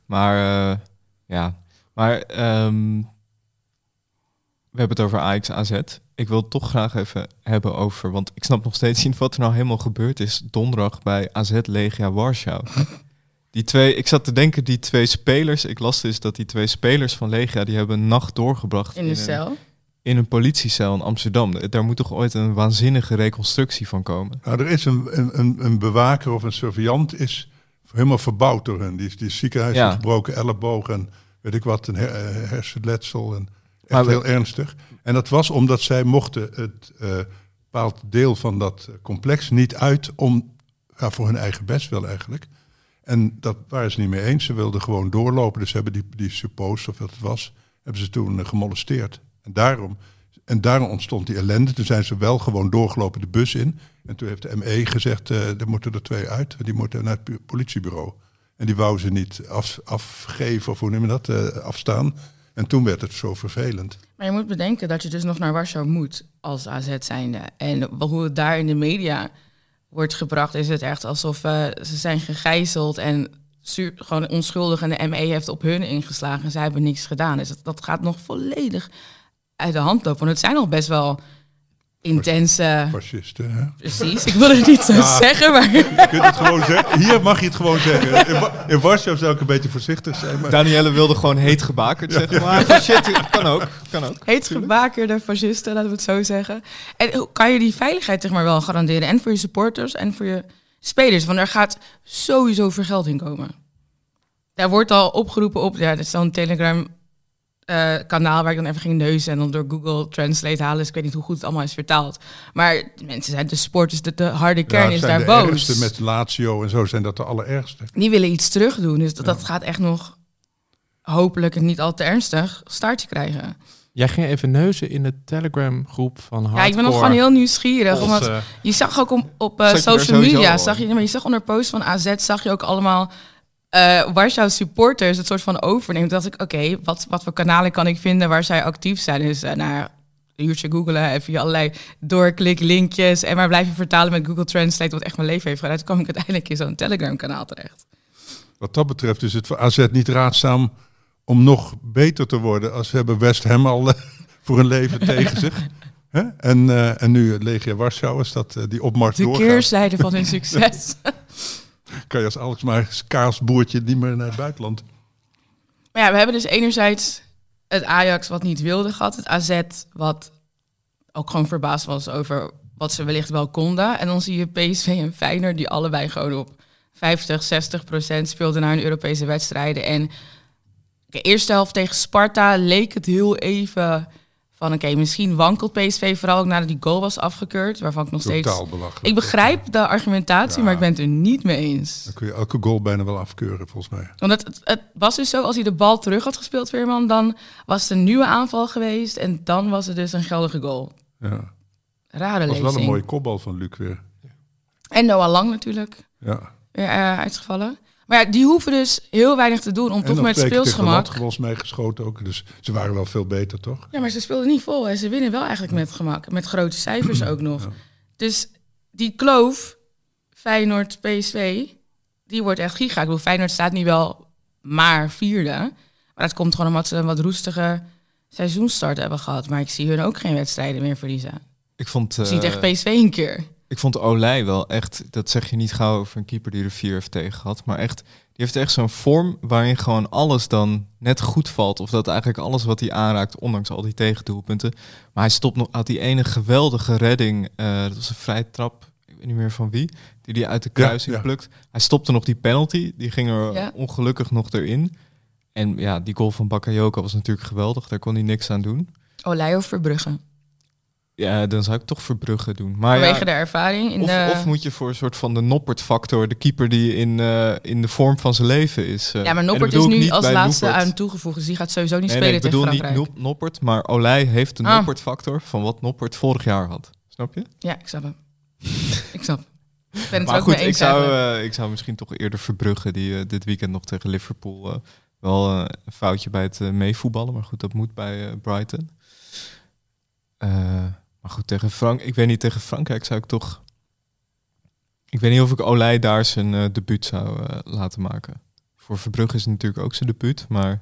Speaker 5: Maar eh, ja, maar ehm, we hebben het over Ajax AZ. Ik wil het toch graag even hebben over, want ik snap nog steeds niet wat er nou helemaal gebeurd is donderdag bij AZ Legia Warschau. Die twee, ik zat te denken, die twee spelers, ik las dus dat die twee spelers van Legia, die hebben een nacht doorgebracht
Speaker 4: In de
Speaker 5: een,
Speaker 4: cel.
Speaker 5: in een politiecel in Amsterdam. Daar moet toch ooit een waanzinnige reconstructie van komen?
Speaker 2: Nou, er is een, een, een, bewaker of een surveillant is helemaal verbouwd door hen. Die is, die is ziekenhuis
Speaker 5: Ja.
Speaker 2: gebroken elleboog en weet ik wat, een her, eh, hersenletsel. En echt
Speaker 5: Maar we-
Speaker 2: heel ernstig. En dat was omdat zij mochten het eh bepaald deel van dat complex niet uit om, ja, voor hun eigen best wel eigenlijk. En dat waren ze niet mee eens. Ze wilden gewoon doorlopen. Dus hebben die, die suppose, of wat het was, hebben ze toen eh, gemolesteerd. En daarom, en daarom ontstond die ellende. Toen zijn ze wel gewoon doorgelopen de bus in. En toen heeft de ME gezegd, eh er moeten er twee uit. Die moeten naar het politiebureau. En die wou ze niet af, afgeven, of hoe noem je dat, eh, afstaan. En toen werd het zo vervelend.
Speaker 4: Maar je moet bedenken dat je dus nog naar Warschau moet als AZ zijnde. En hoe het daar in de media wordt gebracht, is het echt alsof eh, ze zijn gegijzeld en gewoon onschuldig en de ME heeft op hun ingeslagen en zij hebben niks gedaan. Dus dat, dat gaat nog volledig uit de hand lopen. Want het zijn nog best wel intense...
Speaker 2: Fascisten, hè?
Speaker 4: Precies, ik wil het niet zo zeggen, maar...
Speaker 2: Je kunt het gewoon zeggen. Hier mag je het gewoon zeggen. In, Wa- in Warschau zou ik een beetje voorzichtig zijn. Maar
Speaker 5: Danielle wilde gewoon heet gebakerd zeggen, maar shit, kan ook, kan ook.
Speaker 4: Heet gebakerde fascisten, laten we het zo zeggen. En hoe kan je die veiligheid zeg maar wel garanderen? En voor je supporters en voor je spelers. Want er gaat sowieso vergelding komen. Daar wordt al opgeroepen op, ja, dat is zo'n Telegram eh, kanaal waar ik dan even ging neuzen en dan door Google Translate halen. Dus ik weet niet hoe goed het allemaal is vertaald. Maar mensen zijn de sporters, de, de harde kern
Speaker 2: ja,
Speaker 4: is
Speaker 2: zijn
Speaker 4: daar
Speaker 2: de
Speaker 4: boos.
Speaker 2: ergste met Lazio en zo zijn dat de allerergste.
Speaker 4: Die willen iets terug doen. Dus dat, dat gaat echt nog hopelijk en niet al te ernstig staartje krijgen.
Speaker 1: Jij ging even neuzen in de Telegram groep van Hardcore.
Speaker 4: Ja, ik ben nog gewoon heel nieuwsgierig. Omdat
Speaker 1: Onze-
Speaker 4: je zag ook op, op eh, social media, zag je, maar je zag onder posts van AZ, zag je ook allemaal eh Warschau supporters het soort van overneemt. Dacht ik, oké, wat, wat voor kanalen kan ik vinden waar zij actief zijn? Dus eh nou, een uurtje googelen, even je allerlei doorklik, linkjes en maar blijf je vertalen met Google Translate, wat echt mijn leven heeft gedaan. Toen kwam ik uiteindelijk in zo'n Telegram kanaal terecht.
Speaker 2: Wat dat betreft is het voor AZ niet raadzaam om nog beter te worden als we hebben West Ham al eh, voor een leven tegen zich. En, eh, en nu Legia Warschau is dat eh, die opmars
Speaker 4: De
Speaker 2: doorgaat.
Speaker 4: keerzijde van hun succes.
Speaker 2: Kan je als Alex maar kaarsboertje niet meer naar het buitenland.
Speaker 4: Maar ja, we hebben dus enerzijds het Ajax wat niet wilde gehad. Het AZ wat ook gewoon verbaasd was over wat ze wellicht wel konden. En dan zie je PSV en Feyenoord die allebei gewoon op 50, 60 procent speelden naar hun Europese wedstrijden. En de eerste helft tegen Sparta leek het heel even van... oké, misschien wankelt PSV vooral ook nadat die goal was afgekeurd. Waarvan ik nog steeds...
Speaker 2: Totaal belachelijk.
Speaker 4: Ik begrijp de argumentatie,
Speaker 2: Ja.
Speaker 4: maar ik ben het er niet mee eens.
Speaker 2: Dan kun je elke goal bijna wel afkeuren, volgens mij.
Speaker 4: Want het, het, het was dus zo, als hij de bal terug had gespeeld, Veerman, dan was het een nieuwe aanval geweest en dan was het dus een geldige goal.
Speaker 2: Ja.
Speaker 4: Rare
Speaker 2: Dat was
Speaker 4: lezing.
Speaker 2: wel een mooie kopbal van Luc weer.
Speaker 4: En Noah Lang natuurlijk,
Speaker 2: Ja.
Speaker 4: weer eh, uitgevallen. Maar ja, die hoeven dus heel weinig te doen om
Speaker 2: en
Speaker 4: toch met speelsgemak...
Speaker 2: volgens mij geschoten ook. Dus ze waren wel veel beter, toch?
Speaker 4: Ja, maar ze speelden niet vol en ze winnen wel eigenlijk met gemak. Met grote cijfers ook nog.
Speaker 2: Ja.
Speaker 4: Dus die kloof, Feyenoord-PSV, die wordt echt giga. Ik bedoel, Feyenoord staat nu wel maar vierde. Maar dat komt gewoon omdat ze een wat roestige seizoenstart hebben gehad. Maar ik zie hun ook geen wedstrijden meer verliezen.
Speaker 5: Ik vond,
Speaker 4: Ik zie
Speaker 5: eh,
Speaker 4: tegen PSV een keer.
Speaker 5: Ik vond Olij wel echt, dat zeg je niet gauw over een keeper die er vier heeft tegen gehad, maar echt, die heeft echt zo'n vorm waarin gewoon alles dan net goed valt. Of dat eigenlijk alles wat hij aanraakt, ondanks al die tegendoelpunten. Maar hij stopt nog, had die ene geweldige redding, eh, dat was een vrije trap, ik weet niet meer van wie, die die uit de kruising
Speaker 2: ja.
Speaker 5: plukt. Hij stopte nog die penalty, die ging er
Speaker 4: Ja.
Speaker 5: ongelukkig nog erin. En ja, die goal van Bakayoko was natuurlijk geweldig, daar kon hij niks aan doen.
Speaker 4: Olij of Verbrugge.
Speaker 5: Ja, dan zou ik toch Verbrugge doen. Maar
Speaker 4: Vanwege
Speaker 5: ja,
Speaker 4: de ervaring. In
Speaker 5: of,
Speaker 4: de...
Speaker 5: of moet je voor een soort van de Noppert-factor, de keeper die in, eh, in de vorm van zijn leven is. eh.
Speaker 4: ja, maar Noppert is
Speaker 5: ik
Speaker 4: nu als laatste
Speaker 5: Noppert.
Speaker 4: aan toegevoegd. Dus die gaat sowieso niet
Speaker 5: Nee,
Speaker 4: spelen
Speaker 5: nee, ik
Speaker 4: tegen
Speaker 5: bedoel niet
Speaker 4: Frankrijk.
Speaker 5: Nop- Noppert, maar Olij heeft de
Speaker 4: Ah.
Speaker 5: Noppert-factor van wat Noppert vorig jaar had. Snap je?
Speaker 4: Ja, ik snap hem. ik snap. Ik ben het
Speaker 5: maar
Speaker 4: ook
Speaker 5: goed,
Speaker 4: mee
Speaker 5: ik
Speaker 4: eens.
Speaker 5: zou,
Speaker 4: eigenlijk.
Speaker 5: eh, ik zou misschien toch eerder Verbrugge, die dit weekend nog tegen Liverpool wel een foutje bij het meevoetballen. Maar goed, dat moet bij Brighton. Eh, maar goed, tegen Frank, ik weet niet, tegen Frankrijk zou ik toch... Ik weet niet of ik Olij daar zijn eh, debuut zou eh, laten maken. Voor Verbrugge is het natuurlijk ook zijn debuut, maar...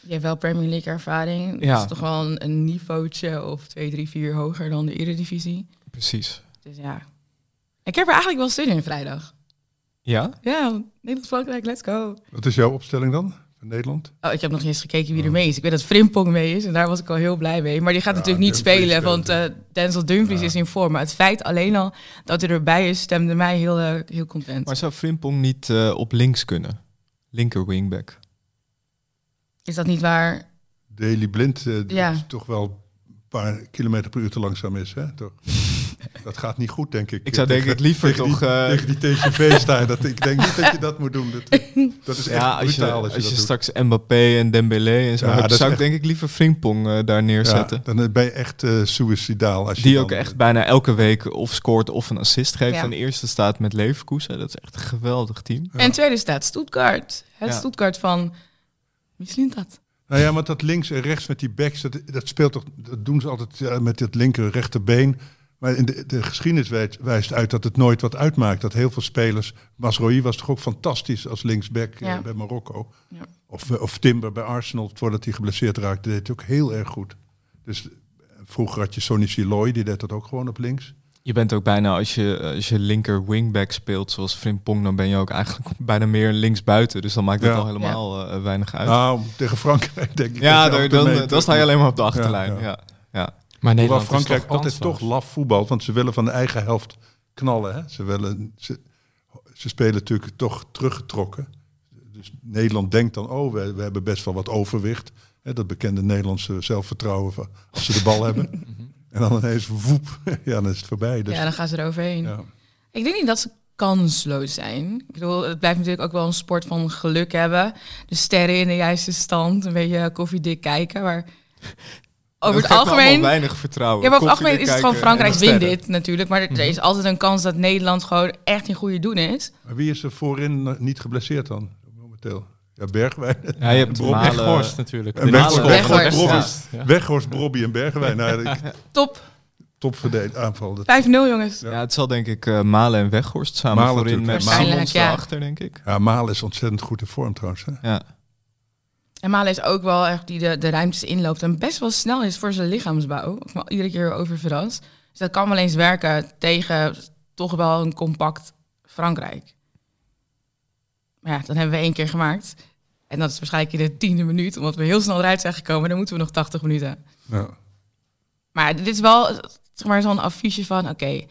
Speaker 4: Je hebt wel Premier League ervaring.
Speaker 5: Ja.
Speaker 4: Dat is toch wel een, een niveautje of 2, 3, 4 hoger dan de Eredivisie.
Speaker 5: Precies.
Speaker 4: Dus ja. Ik heb er eigenlijk wel zin in vrijdag.
Speaker 5: Ja?
Speaker 4: Ja, Nederland-Frankrijk, let's go.
Speaker 2: Wat is jouw opstelling dan? Van Nederland?
Speaker 4: Oh, ik heb nog niet eens gekeken wie er mee is. Ik weet dat Frimpong mee is en daar was ik al heel blij mee. Maar die gaat
Speaker 2: Ja,
Speaker 4: natuurlijk niet
Speaker 2: Dumfries
Speaker 4: spelen, want eh, Denzel Dumfries
Speaker 2: Ja.
Speaker 4: is in vorm. Maar het feit alleen al dat hij erbij is, stemde mij heel, eh, heel content.
Speaker 5: Maar zou Frimpong niet eh, op links kunnen? Linker wingback.
Speaker 4: Is dat niet waar?
Speaker 2: Daily Blind, eh,
Speaker 4: Ja.
Speaker 2: is toch wel een paar kilometer per uur te langzaam is. Hè? Toch? Dat gaat niet goed, denk ik.
Speaker 5: Ik zou denk ik liever
Speaker 2: tegen
Speaker 5: toch...
Speaker 2: Die,
Speaker 5: eh,
Speaker 2: tegen die TCV staan. Dat, ik denk niet dat je dat moet doen. Dat, dat is echt
Speaker 5: ja, als je,
Speaker 2: als je,
Speaker 5: als je straks Mbappé en Dembélé en zo
Speaker 2: Ja,
Speaker 5: hebt, zou ik
Speaker 2: echt-
Speaker 5: denk ik liever Frimpong eh, daar neerzetten.
Speaker 2: Ja, dan ben je echt eh suicidaal. Als je
Speaker 5: Die
Speaker 2: dan,
Speaker 5: ook echt bijna elke week of scoort of een assist geeft.
Speaker 4: Ja.
Speaker 5: En de eerste staat met Leverkusen. Dat is echt een geweldig team.
Speaker 4: En tweede staat Stuttgart. Het
Speaker 5: Ja.
Speaker 4: Stuttgart van... Misschien dat.
Speaker 2: Nou ja, maar dat links en rechts met die backs, dat, dat speelt toch, dat doen ze altijd eh, met het linker rechterbeen. Maar in de, de geschiedenis wijst, wijst uit dat het nooit wat uitmaakt. Dat heel veel spelers, Masrohi was toch ook fantastisch als linksback eh, bij Marokko.
Speaker 4: Ja.
Speaker 2: Of, eh, of Timber bij Arsenal, voordat hij geblesseerd raakte, deed hij ook heel erg goed. Dus eh, vroeger had je Sonny Siloy, die deed dat ook gewoon op links.
Speaker 5: Je bent ook bijna, als je, als je linker wingback speelt zoals Frimpong, dan ben je ook eigenlijk bijna meer linksbuiten. Dus dan maakt het
Speaker 2: Ja.
Speaker 5: al helemaal weinig uit.
Speaker 2: Nou, tegen Frankrijk denk ik.
Speaker 5: ja,
Speaker 2: dat
Speaker 5: dan, dan sta je alleen maar op de achterlijn.
Speaker 2: Ja,
Speaker 5: Ja,
Speaker 2: ja.
Speaker 5: ja.
Speaker 1: Maar
Speaker 2: Hoewel
Speaker 1: Nederland
Speaker 2: Frankrijk
Speaker 1: is toch
Speaker 2: altijd toch laf voetbalt, want ze willen van de eigen helft knallen. Hè? Ze, willen, ze, ze spelen natuurlijk toch teruggetrokken. Dus Nederland denkt dan, oh, we, we hebben best wel wat overwicht. Hè? Dat bekende Nederlandse zelfvertrouwen van als ze de bal hebben. En dan ineens woep, ja, dan is het voorbij. Dus,
Speaker 4: ja, dan gaan ze eroverheen.
Speaker 2: ja.
Speaker 4: Ik denk niet dat ze kansloos zijn. Ik bedoel, het blijft natuurlijk ook wel een sport van geluk hebben. De sterren in de juiste stand, een beetje koffiedik kijken. Maar over het algemeen...
Speaker 5: weinig vertrouwen.
Speaker 4: Ja, maar over het algemeen is het gewoon Frankrijk wint dit natuurlijk. Maar er er is altijd een kans dat Nederland gewoon echt in goede doen is.
Speaker 2: Maar wie is er voorin niet geblesseerd dan, momenteel? Ja, Bergwijn.
Speaker 5: Ja, je hebt. Malen-
Speaker 1: Weghorst natuurlijk.
Speaker 2: En
Speaker 1: De
Speaker 2: Weghorst.
Speaker 4: Weghorst. Weghorst.
Speaker 1: Ja.
Speaker 2: Weghorst, Brobby en Bergwijn. Nou, ik-
Speaker 4: Top, 5-0
Speaker 2: topverdedig aanval. Dat,
Speaker 4: jongens.
Speaker 5: Ja, het zal denk ik eh, Malen en Weghorst samen
Speaker 2: Malen
Speaker 5: voorin
Speaker 2: natuurlijk,
Speaker 5: met. Simons
Speaker 4: ja.
Speaker 5: daarachter, denk ik.
Speaker 2: ja, Malen is ontzettend goed in vorm trouwens. Hè?
Speaker 5: Ja.
Speaker 4: En Malen is ook wel echt die de, de ruimtes inloopt en best wel snel is voor zijn lichaamsbouw. Ik ben iedere keer over verrast. Dus dat kan wel eens werken tegen toch wel een compact Frankrijk. Maar ja, dan hebben we één keer gemaakt. En dat is waarschijnlijk in de tiende minuut, omdat we heel snel eruit zijn gekomen. Dan moeten we nog 80 minuten.
Speaker 2: Ja.
Speaker 4: Maar dit is wel zeg maar, zo'n affiche van, oké,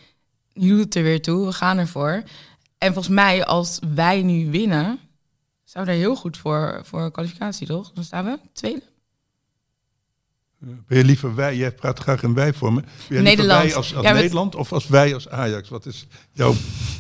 Speaker 4: nu doet het er weer toe, we gaan ervoor. En volgens mij, als wij nu winnen, we er heel goed voor, voor kwalificatie, toch? Dan staan we tweede.
Speaker 2: Ben je liever wij? Jij praat graag in wij liever
Speaker 4: Nederland.
Speaker 2: wij als, als
Speaker 4: Ja, met-
Speaker 2: Nederland of als wij als Ajax? Wat is jouw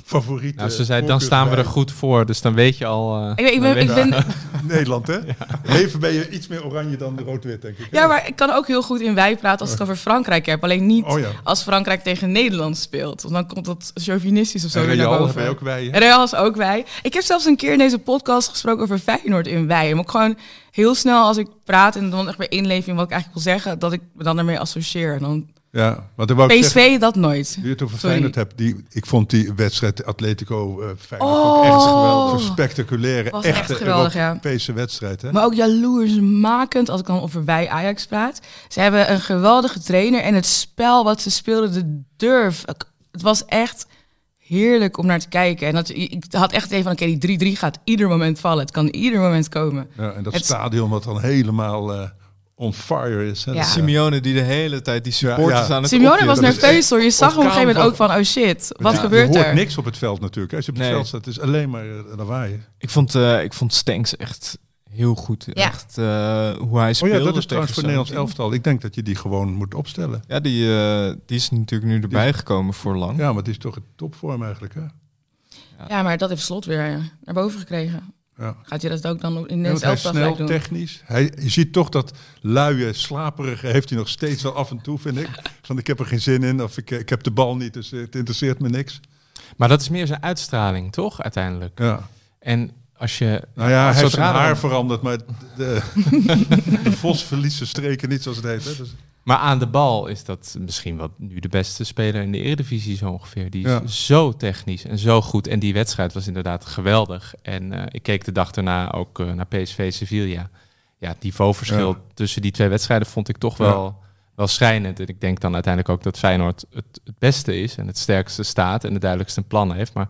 Speaker 2: favoriete
Speaker 1: Nou, ze zei, dan staan we er goed voor. Dus dan weet je al... eh,
Speaker 4: Ik, ben- ik, ben, ik
Speaker 2: Nederland, hè? Leven ben je iets meer oranje dan rood-wit, denk ik. hè?
Speaker 4: ja, maar ik kan ook heel goed in wij praten als ik het over Frankrijk heb. Alleen niet
Speaker 2: Oh ja.
Speaker 4: als Frankrijk tegen Nederland speelt. Want dan komt dat chauvinistisch of zo
Speaker 2: En
Speaker 4: weer naar
Speaker 2: Real je ook wij, hè?
Speaker 4: Real is ook wij. Ik heb zelfs een keer in deze podcast gesproken over Feyenoord in wij. En ook gewoon heel snel als ik praat en dan echt weer inleven in wat ik eigenlijk wil zeggen, dat ik me dan ermee associeer. En dan
Speaker 2: Ja, want dan wou ik zeggen,
Speaker 4: PSV dat nooit.
Speaker 2: je het over
Speaker 4: Sorry.
Speaker 2: Feyenoord hebt, die, ik vond die wedstrijd Atletico Feyenoord
Speaker 4: Oh.
Speaker 2: echt geweldig. Zo'n spectaculaire,
Speaker 4: Was echt
Speaker 2: echte
Speaker 4: geweldig, ja.
Speaker 2: Europese wedstrijd, hè?
Speaker 4: Maar ook jaloersmakend als ik dan over wij Ajax praat. Ze hebben een geweldige trainer en het spel wat ze speelden, de durf. Het was echt heerlijk om naar te kijken. En dat, ik had echt even van, oké, die 3-3 gaat ieder moment vallen. Het kan ieder moment komen.
Speaker 2: Ja, en dat
Speaker 4: Het-
Speaker 2: stadion wat dan helemaal eh, on fire is. Hè?
Speaker 4: Ja.
Speaker 2: Eh,
Speaker 5: Simeone die de hele tijd die supporters
Speaker 2: ja.
Speaker 5: aan het
Speaker 4: Simeone was nerveus hoor. Je zag op een gegeven moment ook van, oh shit, wat
Speaker 5: Ja,
Speaker 4: gebeurt
Speaker 2: je hoort
Speaker 4: er?
Speaker 2: niks op het veld natuurlijk. hè. Als je op het
Speaker 5: Nee.
Speaker 2: veld staat, is alleen maar uh, lawaai.
Speaker 5: Ik vond, eh ik vond Stenks echt heel goed.
Speaker 4: Ja.
Speaker 5: Echt eh, hoe hij
Speaker 2: Oh
Speaker 5: speelde.
Speaker 2: ja, dat is trouwens voor het Nederlands elftal. Ik denk dat je die gewoon moet opstellen.
Speaker 5: Ja, die, eh, die is natuurlijk nu erbij gekomen voor lang.
Speaker 2: Ja, maar het is toch een topvorm eigenlijk, hè?
Speaker 4: Ja, maar dat heeft Slot weer eh, naar boven gekregen.
Speaker 2: Ja.
Speaker 4: Gaat hij dat ook dan in
Speaker 2: Ja,
Speaker 4: de
Speaker 2: is
Speaker 4: elftal
Speaker 2: snel,
Speaker 4: doen?
Speaker 2: technisch. Hij, je ziet toch dat luie, slaperige heeft hij nog steeds wel af en toe, vind ik. Van ik heb er geen zin in of ik, ik heb de bal niet, dus het interesseert me niks.
Speaker 1: Maar dat is meer zijn uitstraling, toch? Uiteindelijk.
Speaker 2: Ja.
Speaker 1: En als je...
Speaker 2: Nou ja, hij heeft zijn haar veranderd, maar de, de vos verliest zijn streken niet zoals het heet. Hè? Dus,
Speaker 1: Maar aan de bal is dat misschien wel nu de beste speler in de Eredivisie zo ongeveer. Die is zo technisch en zo goed. En die wedstrijd was inderdaad geweldig. En eh, ik keek de dag daarna ook eh, naar PSV Sevilla. Ja, het niveauverschil
Speaker 2: Ja.
Speaker 1: tussen die twee wedstrijden vond ik toch
Speaker 2: Ja.
Speaker 1: wel, wel schrijnend. En ik denk dan uiteindelijk ook dat Feyenoord het, het beste is en het sterkste staat en de duidelijkste plannen heeft. Maar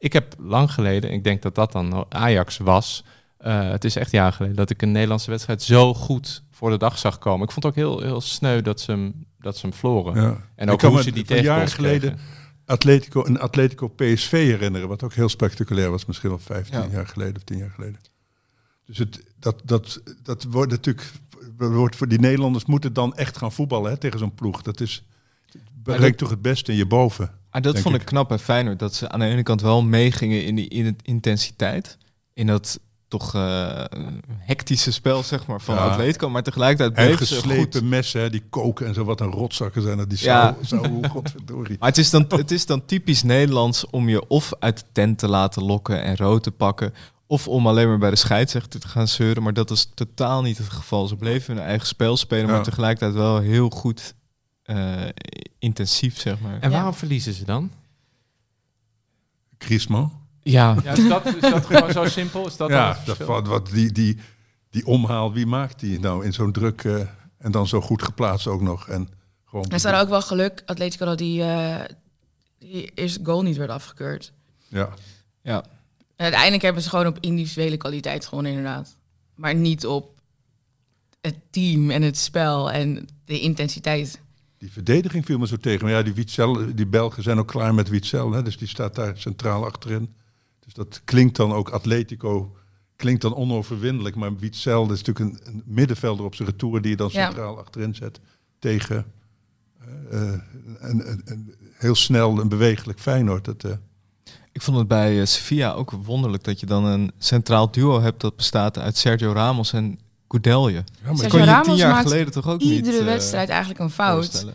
Speaker 1: ik heb lang geleden, ik denk dat dat dan Ajax was. eh, het is echt jaren geleden dat ik een Nederlandse wedstrijd zo goed voor de dag zag komen. Ik vond het ook heel, heel sneu dat ze hem, dat ze hem verloren.
Speaker 2: ja.
Speaker 1: En ook hoe ze die
Speaker 2: jaren
Speaker 1: tegengoals
Speaker 2: geleden. Atletico, een Atletico PSV herinneren, wat ook heel spectaculair was, misschien wel 15
Speaker 5: Ja.
Speaker 2: jaar geleden of 10 jaar geleden. Dus het, dat, dat, dat wordt natuurlijk, wordt voor die Nederlanders moeten dan echt gaan voetballen hè, tegen zo'n ploeg. Dat is,
Speaker 5: dat-
Speaker 2: toch het beste in je boven.
Speaker 5: Maar dat vond
Speaker 2: ik.
Speaker 5: ik knap bij Feyenoord. Dat ze aan de ene kant wel meegingen in die in intensiteit. In dat toch eh, hectische spel, zeg maar, van
Speaker 2: Ja.
Speaker 5: Atletico. Maar tegelijkertijd
Speaker 2: En
Speaker 5: bleven ze goed.
Speaker 2: messen, hè, die koken en zo, wat een rotzakken zijn dat. Die
Speaker 5: Ja.
Speaker 2: zou, zou godverdorie.
Speaker 5: Maar het is, dan, het is dan typisch Nederlands om je of uit de tent te laten lokken en rood te pakken. Of om alleen maar bij de scheidsrechter te gaan zeuren. Maar dat is totaal niet het geval. Ze bleven hun eigen spel spelen,
Speaker 2: Ja.
Speaker 5: maar tegelijkertijd wel heel goed intensief, zeg maar.
Speaker 1: En
Speaker 4: Ja.
Speaker 1: waarom verliezen ze dan?
Speaker 2: Griezmann.
Speaker 5: Ja,
Speaker 1: Ja, is, dat, is dat gewoon zo simpel? Is dat
Speaker 2: ja, dat, wat, wat die, die, die omhaal, wie maakt die nou in zo'n druk eh, en dan zo goed geplaatst ook nog. En gewoon,
Speaker 4: Er staat ook wel geluk, Atletico, dat die, eh, die eerste goal niet werd afgekeurd.
Speaker 2: ja.
Speaker 5: ja.
Speaker 4: En uiteindelijk hebben ze gewoon op individuele kwaliteit gewonnen, inderdaad. Maar niet op het team en het spel en de intensiteit.
Speaker 2: Die verdediging viel me zo tegen. Maar ja, die, Witzel, die Belgen zijn ook klaar met Witzel. Hè? Dus die staat daar centraal achterin. Dus dat klinkt dan ook Atletico. Klinkt dan onoverwinnelijk. Maar Witzel dat is natuurlijk een, een middenvelder op zijn retour die je dan
Speaker 4: Ja.
Speaker 2: centraal achterin zet. Tegen eh, eh, een, een, een heel snel en bewegelijk Feyenoord. Dat, eh,
Speaker 5: Ik vond het bij eh, Sevilla ook wonderlijk dat je dan een centraal duo hebt dat bestaat uit Sergio Ramos en Goudelje.
Speaker 2: ja, maar
Speaker 5: kon je
Speaker 4: Ramos
Speaker 5: tien jaar
Speaker 4: maakt
Speaker 5: geleden toch ook niet
Speaker 4: Iedere
Speaker 5: eh,
Speaker 4: wedstrijd eigenlijk een fout,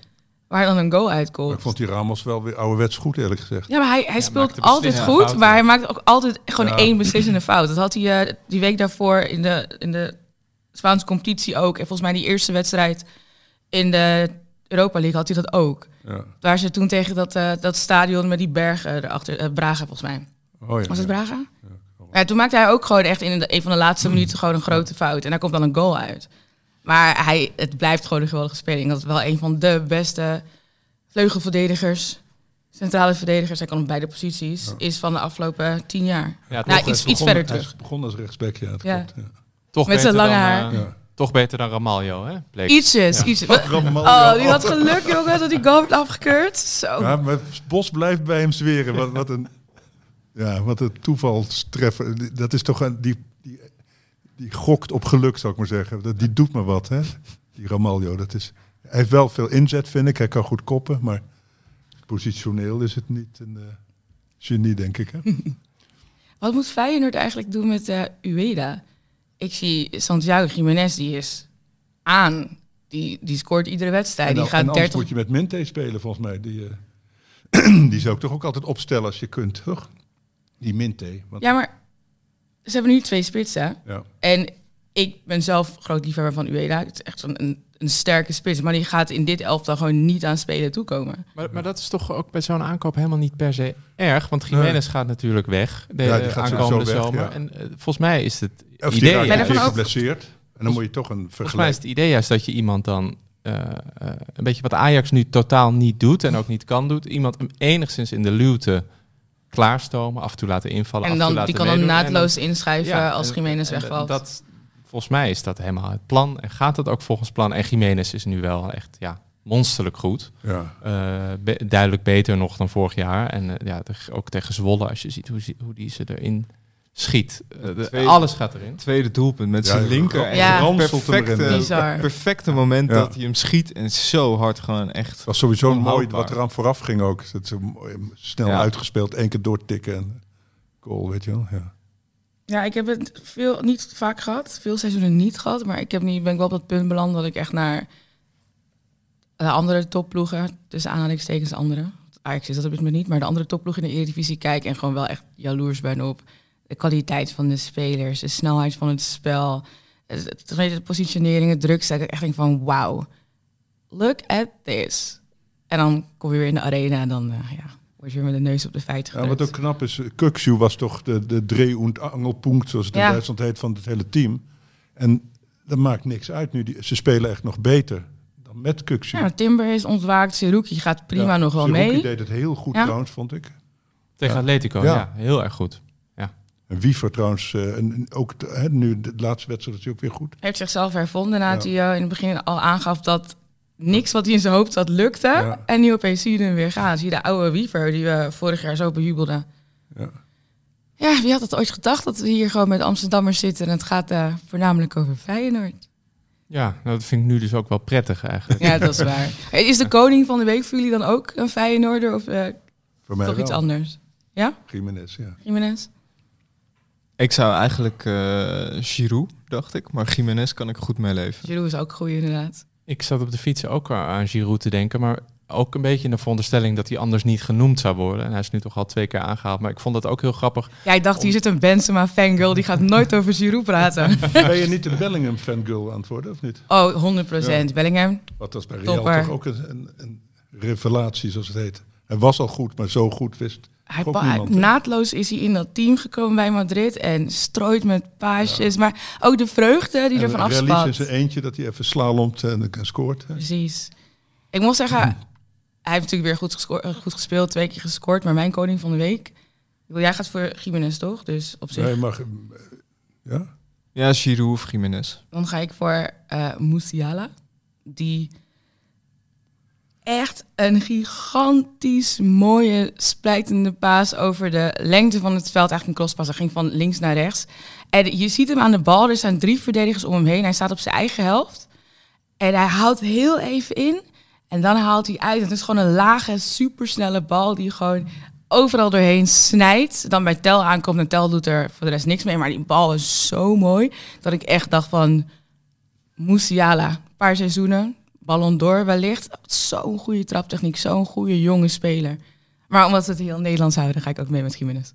Speaker 4: waar dan een goal uitkomt.
Speaker 2: ik vond die Ramos wel weer ouderwets goed, eerlijk gezegd.
Speaker 4: Ja, maar hij, hij speelt altijd goed,
Speaker 1: fouten.
Speaker 4: maar hij maakt ook altijd gewoon
Speaker 2: Ja.
Speaker 4: één beslissende fout. Dat had hij eh, die week daarvoor in de, in de Spaanse competitie ook. En volgens mij die eerste wedstrijd in de Europa League had hij dat ook.
Speaker 2: Ja.
Speaker 4: Waar ze toen tegen dat, eh, dat stadion met die bergen erachter, Braga volgens mij.
Speaker 2: Oh, ja,
Speaker 4: Was het
Speaker 2: ja.
Speaker 4: Braga? Maar ja, toen maakte hij ook gewoon echt in de, een van de laatste minuten gewoon een grote fout. En daar komt dan een goal uit. Maar hij, het blijft gewoon een geweldige speling. Dat is wel een van de beste vleugelverdedigers, centrale verdedigers, hij kan op beide posities, is van de afgelopen tien jaar.
Speaker 1: Ja, toch,
Speaker 4: nou, iets, iets verder
Speaker 2: Hij
Speaker 4: terug.
Speaker 2: is begonnen als rechtsback, ja. Dat
Speaker 4: Ja.
Speaker 2: klopt,
Speaker 1: toch
Speaker 4: met zijn
Speaker 1: beter
Speaker 4: lange
Speaker 1: dan,
Speaker 4: haar.
Speaker 1: eh,
Speaker 2: Ja.
Speaker 1: Toch beter dan Ramaljo, hè? Bleek.
Speaker 4: Ietsjes,
Speaker 1: Ja.
Speaker 4: ietsjes. Oh, die had geluk, jongen, dat die goal werd afgekeurd. Zo.
Speaker 2: Ja, maar Bos blijft bij hem zweren. Wat, wat een, ja, wat een toevalstreffer. Die- Dat is toch een, die, die, die gokt op geluk, zou ik maar zeggen. Dat, die doet me wat, hè? Die Ramaljo. Dat is, hij heeft wel veel inzet, vind ik. Hij kan goed koppen, maar positioneel is het niet een eh, genie, denk ik. Hè?
Speaker 4: Wat moet Feyenoord eigenlijk doen met eh Ueda? Ik zie Santiago Jiménez, die is aan. Die, die scoort iedere wedstrijd.
Speaker 2: en,
Speaker 4: die
Speaker 2: dan- en
Speaker 4: gaat
Speaker 2: anders
Speaker 4: 30...
Speaker 2: moet je met Minte spelen, volgens mij. Die, eh, die zou ik toch ook altijd opstellen als je kunt, toch? Die Minte. Want,
Speaker 4: Ja, maar ze hebben nu twee spitsen.
Speaker 2: ja.
Speaker 4: En ik ben zelf groot liefhebber van Ueda. Het is echt zo'n een, een sterke spits. Maar die gaat in dit elftal gewoon niet aan spelen toekomen.
Speaker 1: Maar, maar dat is toch ook bij zo'n aankoop helemaal niet per se erg. Want Jiménez gaat natuurlijk weg de
Speaker 2: Ja, die gaat
Speaker 1: aankomende
Speaker 2: weg,
Speaker 1: zomer.
Speaker 2: ja.
Speaker 1: En eh, volgens mij is het
Speaker 2: Of
Speaker 1: idee...
Speaker 4: ook-
Speaker 2: geblesseerd. En dan moet je toch een
Speaker 1: Volgens mij is
Speaker 2: vergelijking.
Speaker 1: het idee juist dat je iemand dan eh, eh, een beetje wat Ajax nu totaal niet doet en ook niet kan doen. Iemand hem enigszins in de luwte klaarstomen, af en toe laten invallen.
Speaker 4: En
Speaker 1: af en toe
Speaker 4: dan, die
Speaker 1: laten
Speaker 4: kan dan
Speaker 1: meedoen.
Speaker 4: Naadloos inschuiven
Speaker 1: ja,
Speaker 4: als Jiménez wegvalt.
Speaker 1: Dat, volgens mij is dat helemaal het plan en gaat het ook volgens plan. En Jiménez is nu wel echt ja, monsterlijk goed.
Speaker 2: Ja.
Speaker 1: Eh, be- duidelijk beter nog dan vorig jaar. En eh, ja, ook tegen Zwolle, als je ziet hoe, hoe die ze erin schiet. Eh, de-
Speaker 5: Tweede-
Speaker 1: alles gaat erin.
Speaker 5: Tweede doelpunt met
Speaker 2: Ja,
Speaker 5: zijn linker.
Speaker 2: ja,
Speaker 5: En
Speaker 4: Ja.
Speaker 5: perfecte,
Speaker 4: Bizar.
Speaker 5: perfecte moment
Speaker 2: Ja.
Speaker 5: dat hij hem schiet en zo hard gewoon echt.
Speaker 2: Het was sowieso mooi wat eraan vooraf ging ook. Het is een mooi, snel
Speaker 5: Ja.
Speaker 2: uitgespeeld, één keer doortikken en goal, weet je wel. Ja.
Speaker 4: Ja, ik heb het veel, niet vaak gehad. Veel seizoenen niet gehad. Maar ik heb nu, ben ik wel op dat punt beland dat ik echt naar de andere topploegen, tussen aanhalingstekens andere. Ajax is dat op dit moment niet, maar de andere topploegen in de Eredivisie kijk en gewoon wel echt jaloers ben op de kwaliteit van de spelers, de snelheid van het spel, de positionering, het druk. Dat ik echt denk van wauw, look at this. En dan kom je weer in de arena en dan eh, ja, word je weer met de neus op de feiten
Speaker 2: Ja,
Speaker 4: gedrukt.
Speaker 2: wat ook knap is, Kukshu was toch de, de dreh- angelpunkt, zoals het in
Speaker 4: Ja.
Speaker 2: Duitsland heet, van het hele team. En dat maakt niks uit nu. Die, ze spelen echt nog beter dan met Kukshu.
Speaker 4: Ja, Timber is ontwaakt, Seruki gaat prima
Speaker 2: Ja,
Speaker 4: nog wel mee.
Speaker 2: deed het heel goed
Speaker 4: Ja.
Speaker 2: trouwens, vond ik.
Speaker 1: Tegen
Speaker 2: Ja.
Speaker 1: Atletico,
Speaker 2: Ja.
Speaker 1: ja. heel erg goed.
Speaker 2: En Wiever trouwens, eh, en ook nu de laatste wedstrijd is hij ook weer goed.
Speaker 4: heeft zichzelf hervonden nadat
Speaker 2: Ja.
Speaker 4: hij in het begin al aangaf dat niks wat hij in zijn hoofd had lukte.
Speaker 2: Ja.
Speaker 4: En nu opeens zie je hem weer gaan. Zie je de oude Wiever die we vorig jaar zo bejubelden.
Speaker 2: Ja.
Speaker 4: Ja, wie had het ooit gedacht dat we hier gewoon met Amsterdammers zitten en het gaat eh, voornamelijk over Feyenoord.
Speaker 1: Ja, nou, dat vind ik nu dus ook wel prettig eigenlijk.
Speaker 4: Ja, dat is waar. Is de koning van de week voor jullie dan ook een Feyenoorder of eh,
Speaker 2: Voor mij
Speaker 4: toch
Speaker 2: wel.
Speaker 4: iets anders? Ja,
Speaker 2: Jiménez, ja.
Speaker 4: Jiménez?
Speaker 5: Ik zou eigenlijk eh Giroud, dacht ik. Maar Jiménez kan ik goed meeleven.
Speaker 4: Giroud is ook goed inderdaad.
Speaker 1: Ik zat op de fiets ook aan Giroud te denken, maar ook een beetje in de veronderstelling dat hij anders niet genoemd zou worden. En hij is nu toch al twee keer aangehaald, maar ik vond dat ook heel grappig.
Speaker 4: Ja, ik dacht, hier zit een Benzema fangirl, die gaat nooit over Giroud praten.
Speaker 2: Ben je niet een Bellingham fangirl aan het worden, of niet?
Speaker 4: Oh, 100% Bellingham.
Speaker 2: Wat was bij Real
Speaker 4: Topper.
Speaker 2: toch ook een, een, een revelatie, zoals het heet. Hij was al goed, maar zo goed wist
Speaker 4: Hij
Speaker 2: niemand.
Speaker 4: naadloos is hij in dat team gekomen bij Madrid en strooit met paasjes. Maar ook de vreugde die
Speaker 2: En
Speaker 4: ervan
Speaker 2: Relief in
Speaker 4: afspat.
Speaker 2: zijn eentje, dat hij even slalomt en, en scoort. hè.
Speaker 4: Precies. Ik moet zeggen, hij heeft natuurlijk weer goed, gesco- eh, goed gespeeld, twee keer gescoord. Maar mijn koning van de week, jij gaat voor Jiménez toch? Dus op zich,
Speaker 2: Nee, mag, eh, ja?
Speaker 5: Ja, Giroud of Jiménez.
Speaker 4: dan ga ik voor eh Musiala. Die echt een gigantisch mooie splijtende paas over de lengte van het veld. Eigenlijk een crosspas. Hij ging van links naar rechts. En je ziet hem aan de bal. Er zijn drie verdedigers om hem heen. Hij staat op zijn eigen helft. En hij haalt heel even in. En dan haalt hij uit. Het is gewoon een lage, supersnelle bal die gewoon overal doorheen snijdt. Dan bij Tel aankomt en Tel doet er voor de rest niks mee. Maar die bal is zo mooi dat ik echt dacht van... Musiala, een paar seizoenen. Ballon d'Or wellicht. Zo'n goede traptechniek, zo'n goede jonge speler. Maar omdat we het heel Nederlands houden, ga ik ook mee met Jiménez.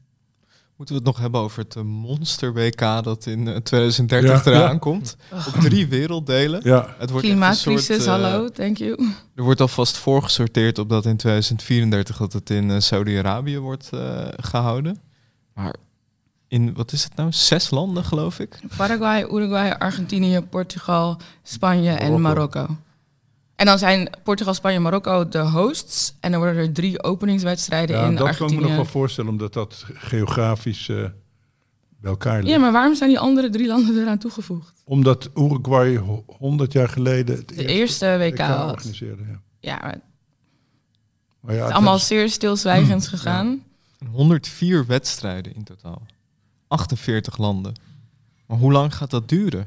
Speaker 5: Moeten we het nog hebben over het eh, monster WK dat in eh, 2030
Speaker 2: Ja,
Speaker 5: eraan
Speaker 2: ja.
Speaker 5: komt? Op drie werelddelen.
Speaker 2: Ja,
Speaker 5: Het wordt
Speaker 4: Klimaatcrisis,
Speaker 5: soort, eh,
Speaker 4: hallo, thank you.
Speaker 5: Er wordt alvast voorgesorteerd op dat in 2034 dat het in eh, Saudi-Arabië wordt eh, gehouden. Maar in, wat is het nou, zes landen geloof ik.
Speaker 4: Paraguay, Uruguay, Argentinië, Portugal, Spanje en Marokko. En dan zijn Portugal, Spanje en Marokko de hosts. En dan worden er drie openingswedstrijden
Speaker 2: Ja,
Speaker 4: in
Speaker 2: dat kan ik me
Speaker 4: Argentinië.
Speaker 2: nog wel voorstellen, omdat dat geografisch eh, bij elkaar ligt.
Speaker 4: Ja, maar waarom zijn die andere drie landen eraan toegevoegd?
Speaker 2: Omdat Uruguay ho- 100 jaar geleden het
Speaker 4: De eerste WK had.
Speaker 2: organiseerde. Ja.
Speaker 4: Ja, maar het
Speaker 2: Maar ja,
Speaker 4: is
Speaker 2: het
Speaker 4: allemaal
Speaker 2: is-
Speaker 4: zeer stilzwijgend gegaan.
Speaker 5: 104 wedstrijden in totaal. 48 landen. Maar hoe lang gaat dat duren?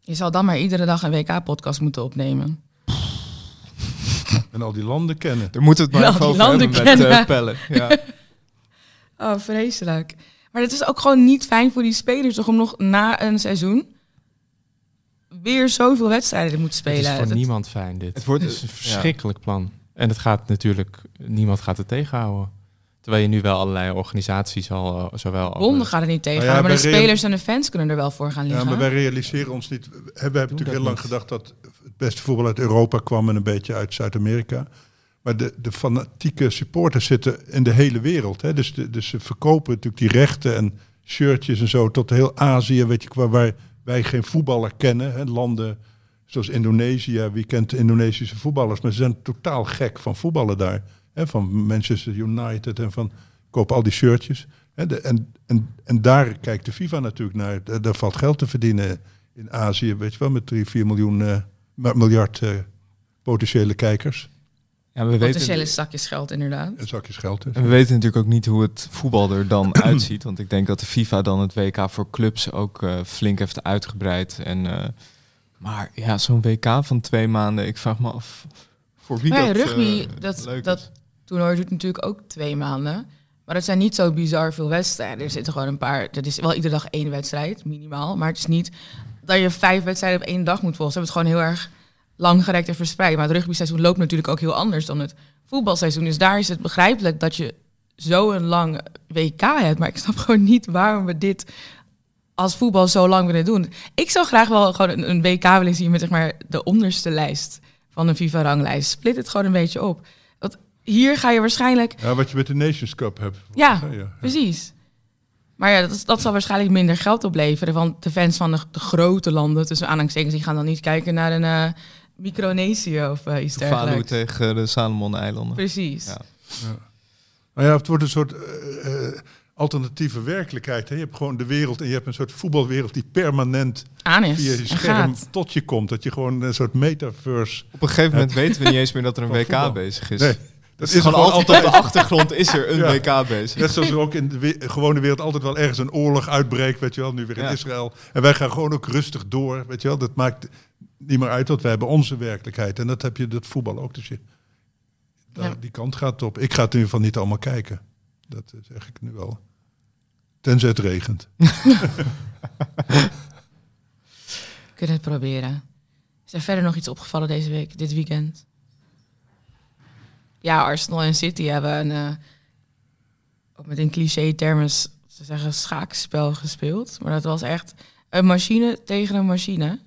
Speaker 4: Je zal dan maar iedere dag een WK-podcast moeten opnemen.
Speaker 2: en al die landen kennen.
Speaker 5: Daar moeten we het maar
Speaker 4: Ja,
Speaker 5: even over
Speaker 4: landen
Speaker 5: hebben met eh, pellen. Ja.
Speaker 4: Oh, vreselijk. Maar het is ook gewoon niet fijn voor die spelers toch om nog na een seizoen weer zoveel wedstrijden te moeten
Speaker 1: Het
Speaker 4: spelen.
Speaker 1: is voor
Speaker 4: Dat-
Speaker 1: niemand fijn dit.
Speaker 5: Het wordt-
Speaker 1: het is een
Speaker 5: ja.
Speaker 1: verschrikkelijk plan. En het gaat natuurlijk, niemand gaat het tegenhouden. Terwijl je nu wel allerlei organisaties al, eh, zowel...
Speaker 4: Bonden gaat het niet tegen,
Speaker 2: Nou ja,
Speaker 4: maar de spelers en de fans kunnen er wel voor gaan
Speaker 2: Ja,
Speaker 4: liggen.
Speaker 2: maar wij realiseren ons niet. We hebben natuurlijk heel lang
Speaker 1: niet.
Speaker 2: gedacht dat het beste voetbal uit Europa kwam en een beetje uit Zuid-Amerika. Maar de, de fanatieke supporters zitten in de hele wereld. Hè? Dus, de, dus ze verkopen natuurlijk die rechten en shirtjes en zo tot heel Azië, weet je, waar wij, wij geen voetballer kennen. Hè? Landen zoals Indonesië, wie kent Indonesische voetballers? Maar ze zijn totaal gek van voetballen daar. Hè? Van Manchester United en van kopen al die shirtjes. Hè? En, en, en daar kijkt de FIFA natuurlijk naar. Daar, valt geld te verdienen in Azië, weet je wel, met 3, 4 miljoen, eh, miljard eh, potentiële kijkers.
Speaker 5: Ja, we
Speaker 4: Potentiële
Speaker 5: weten,
Speaker 4: zakjes geld, inderdaad.
Speaker 2: En zakjes geld. Dus.
Speaker 5: en we weten natuurlijk ook niet hoe het voetbal er dan uitziet. Want ik denk dat de FIFA dan het WK voor clubs ook eh, flink heeft uitgebreid. En, eh, maar ja, zo'n WK van twee maanden, ik vraag me af voor wie
Speaker 4: ja,
Speaker 5: dat
Speaker 4: rugby, dat-
Speaker 5: leuk
Speaker 4: dat-
Speaker 5: is.
Speaker 4: toernooi duurt natuurlijk ook twee maanden. Maar dat zijn niet zo bizar veel wedstrijden. Er zitten gewoon een paar. Dat is wel iedere dag één wedstrijd, minimaal. Maar het is niet dat je vijf wedstrijden op één dag moet volgen. Ze hebben het gewoon heel erg langgerekt en verspreid. Maar het rugbyseizoen loopt natuurlijk ook heel anders dan het voetbalseizoen. Dus daar is het begrijpelijk dat je zo een lang WK hebt. Maar ik snap gewoon niet waarom we dit als voetbal zo lang willen doen. Ik zou graag wel gewoon een, een WK willen zien met zeg maar de onderste lijst van een FIFA-ranglijst. Split het gewoon een beetje op. Want hier ga je waarschijnlijk
Speaker 2: Ja, wat je met de Nations Cup hebt.
Speaker 4: Ja,
Speaker 2: ja.
Speaker 4: Precies. Maar ja, dat, dat zal waarschijnlijk minder geld opleveren. Want de fans van de, de grote landen, tussen aanhalingstekens, die gaan dan niet kijken naar een eh, Micronesië of eh, iets dergelijks.
Speaker 5: tegen de Salomon-eilanden.
Speaker 4: Precies.
Speaker 5: Ja.
Speaker 2: Maar ja, het wordt een soort eh, alternatieve werkelijkheid. Hè? Je hebt gewoon de wereld en je hebt een soort voetbalwereld die permanent
Speaker 4: Aan is
Speaker 2: via je scherm tot je komt. Dat je gewoon een soort metaverse.
Speaker 5: Op een gegeven moment weten we niet eens meer dat er een WK
Speaker 2: voetbal.
Speaker 5: bezig is.
Speaker 2: Nee,
Speaker 5: dat is gewoon altijd op de achtergrond is er een
Speaker 2: Ja.
Speaker 5: WK bezig.
Speaker 2: Net zoals er ook in de we- gewone wereld altijd wel ergens een oorlog uitbreekt, weet je wel, nu weer in
Speaker 5: Ja.
Speaker 2: Israël. En wij gaan gewoon ook rustig door, weet je wel. Dat maakt niet meer uit, want wij hebben onze werkelijkheid. En dat heb je dat voetbal ook. Dus je, daar-
Speaker 4: Ja.
Speaker 2: die kant gaat op. Ik ga het in ieder geval niet allemaal kijken. Dat eh, zeg ik nu wel. Tenzij het regent.
Speaker 4: Kunnen het proberen. Is er verder nog iets opgevallen deze week, dit weekend? Ja, Arsenal en City hebben een, eh, ook met een cliché termen te zeggen, schaakspel gespeeld. Maar dat was echt een machine tegen een machine.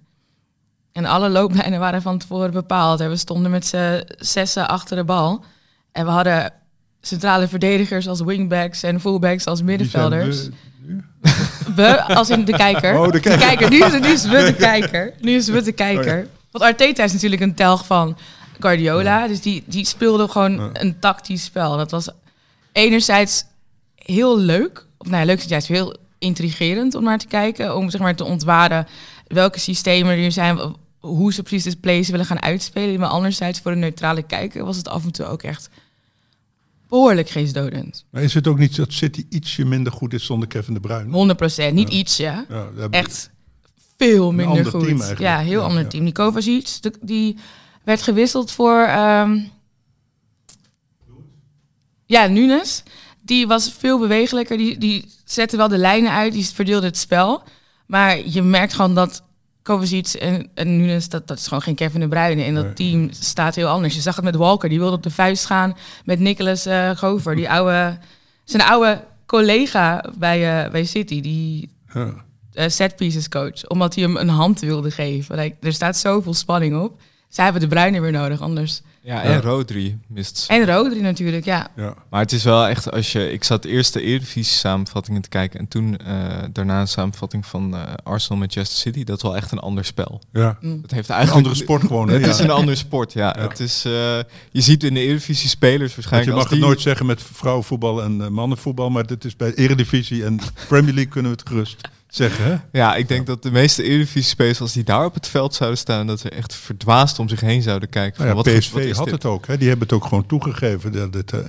Speaker 4: En alle looplijnen waren van tevoren bepaald. En we stonden met z'n zessen achter de bal. En we hadden centrale verdedigers als wingbacks en fullbacks als middenvelders.
Speaker 2: we-
Speaker 4: als in de kijker.
Speaker 2: Oh, de kijker.
Speaker 4: Nu is, het, nu is we de kijker. Nu is we de kijker. Want Arteta is natuurlijk een telg van Guardiola. Dus die, die speelde gewoon een tactisch spel. Dat was enerzijds heel leuk. Of nou ja, leuk is juist heel intrigerend om naar te kijken. Om zeg maar te ontwaren welke systemen er zijn. Hoe ze precies de plays willen gaan uitspelen. Maar anderzijds voor een neutrale kijker was het af en toe ook echt behoorlijk geestdodend. 100%.
Speaker 2: Maar is het ook niet dat City ietsje minder goed is zonder Kevin de Bruyne?
Speaker 4: Niet ietsje.
Speaker 2: Ja,
Speaker 4: echt veel minder goed. ja, heel ander team. Die Kovacic, de- die werd gewisseld voor... ehm, ja, Nunes. Die was veel bewegelijker. Die, die zette wel de lijnen uit. Die verdeelde het spel. Maar je merkt gewoon dat Kovacic en, en Nunes... Dat, dat is gewoon geen Kevin de Bruyne. En dat
Speaker 2: Nee.
Speaker 4: team staat heel anders. Je zag het met Walker. Die wilde op de vuist gaan met Nicolas eh Gover. Die oude... Zijn oude collega bij, eh, bij City. Die eh, set pieces coach, omdat hij hem een hand wilde geven. Like, er staat zoveel spanning op. Zij hebben de Bruiner weer nodig, anders
Speaker 5: Ja, en
Speaker 2: Ja.
Speaker 5: Rodri mist.
Speaker 4: En Rodri natuurlijk, ja.
Speaker 2: Ja.
Speaker 5: Maar het is wel echt, als je, ik zat eerst de Eredivisie samenvattingen te kijken en toen eh, daarna een samenvatting van eh, Arsenal Manchester City. Dat is wel echt een ander spel.
Speaker 2: ja.
Speaker 4: Mm.
Speaker 5: Het heeft
Speaker 2: Een
Speaker 5: eigenlijk
Speaker 2: andere sport gewoon. Hè?
Speaker 5: Het
Speaker 2: Ja.
Speaker 5: is een ander sport, ja.
Speaker 2: Ja.
Speaker 5: Het is, eh, je ziet in de Eredivisie spelers
Speaker 2: Want
Speaker 5: waarschijnlijk
Speaker 2: je mag
Speaker 5: als die...
Speaker 2: het nooit zeggen met vrouwenvoetbal en mannenvoetbal, maar dit is bij Eredivisie en Premier League kunnen we het gerust zeggen.
Speaker 5: Ja, ik denk dat de meeste Eredivisie spelers, als die daar op het veld zouden staan, dat ze echt verdwaasd om zich heen zouden kijken.
Speaker 2: Nou
Speaker 5: van,
Speaker 2: ja,
Speaker 5: wat,
Speaker 2: PSV
Speaker 5: wat
Speaker 2: had
Speaker 5: dit?
Speaker 2: het ook. Hè? Die hebben het ook gewoon toegegeven. Dat, dit, eh,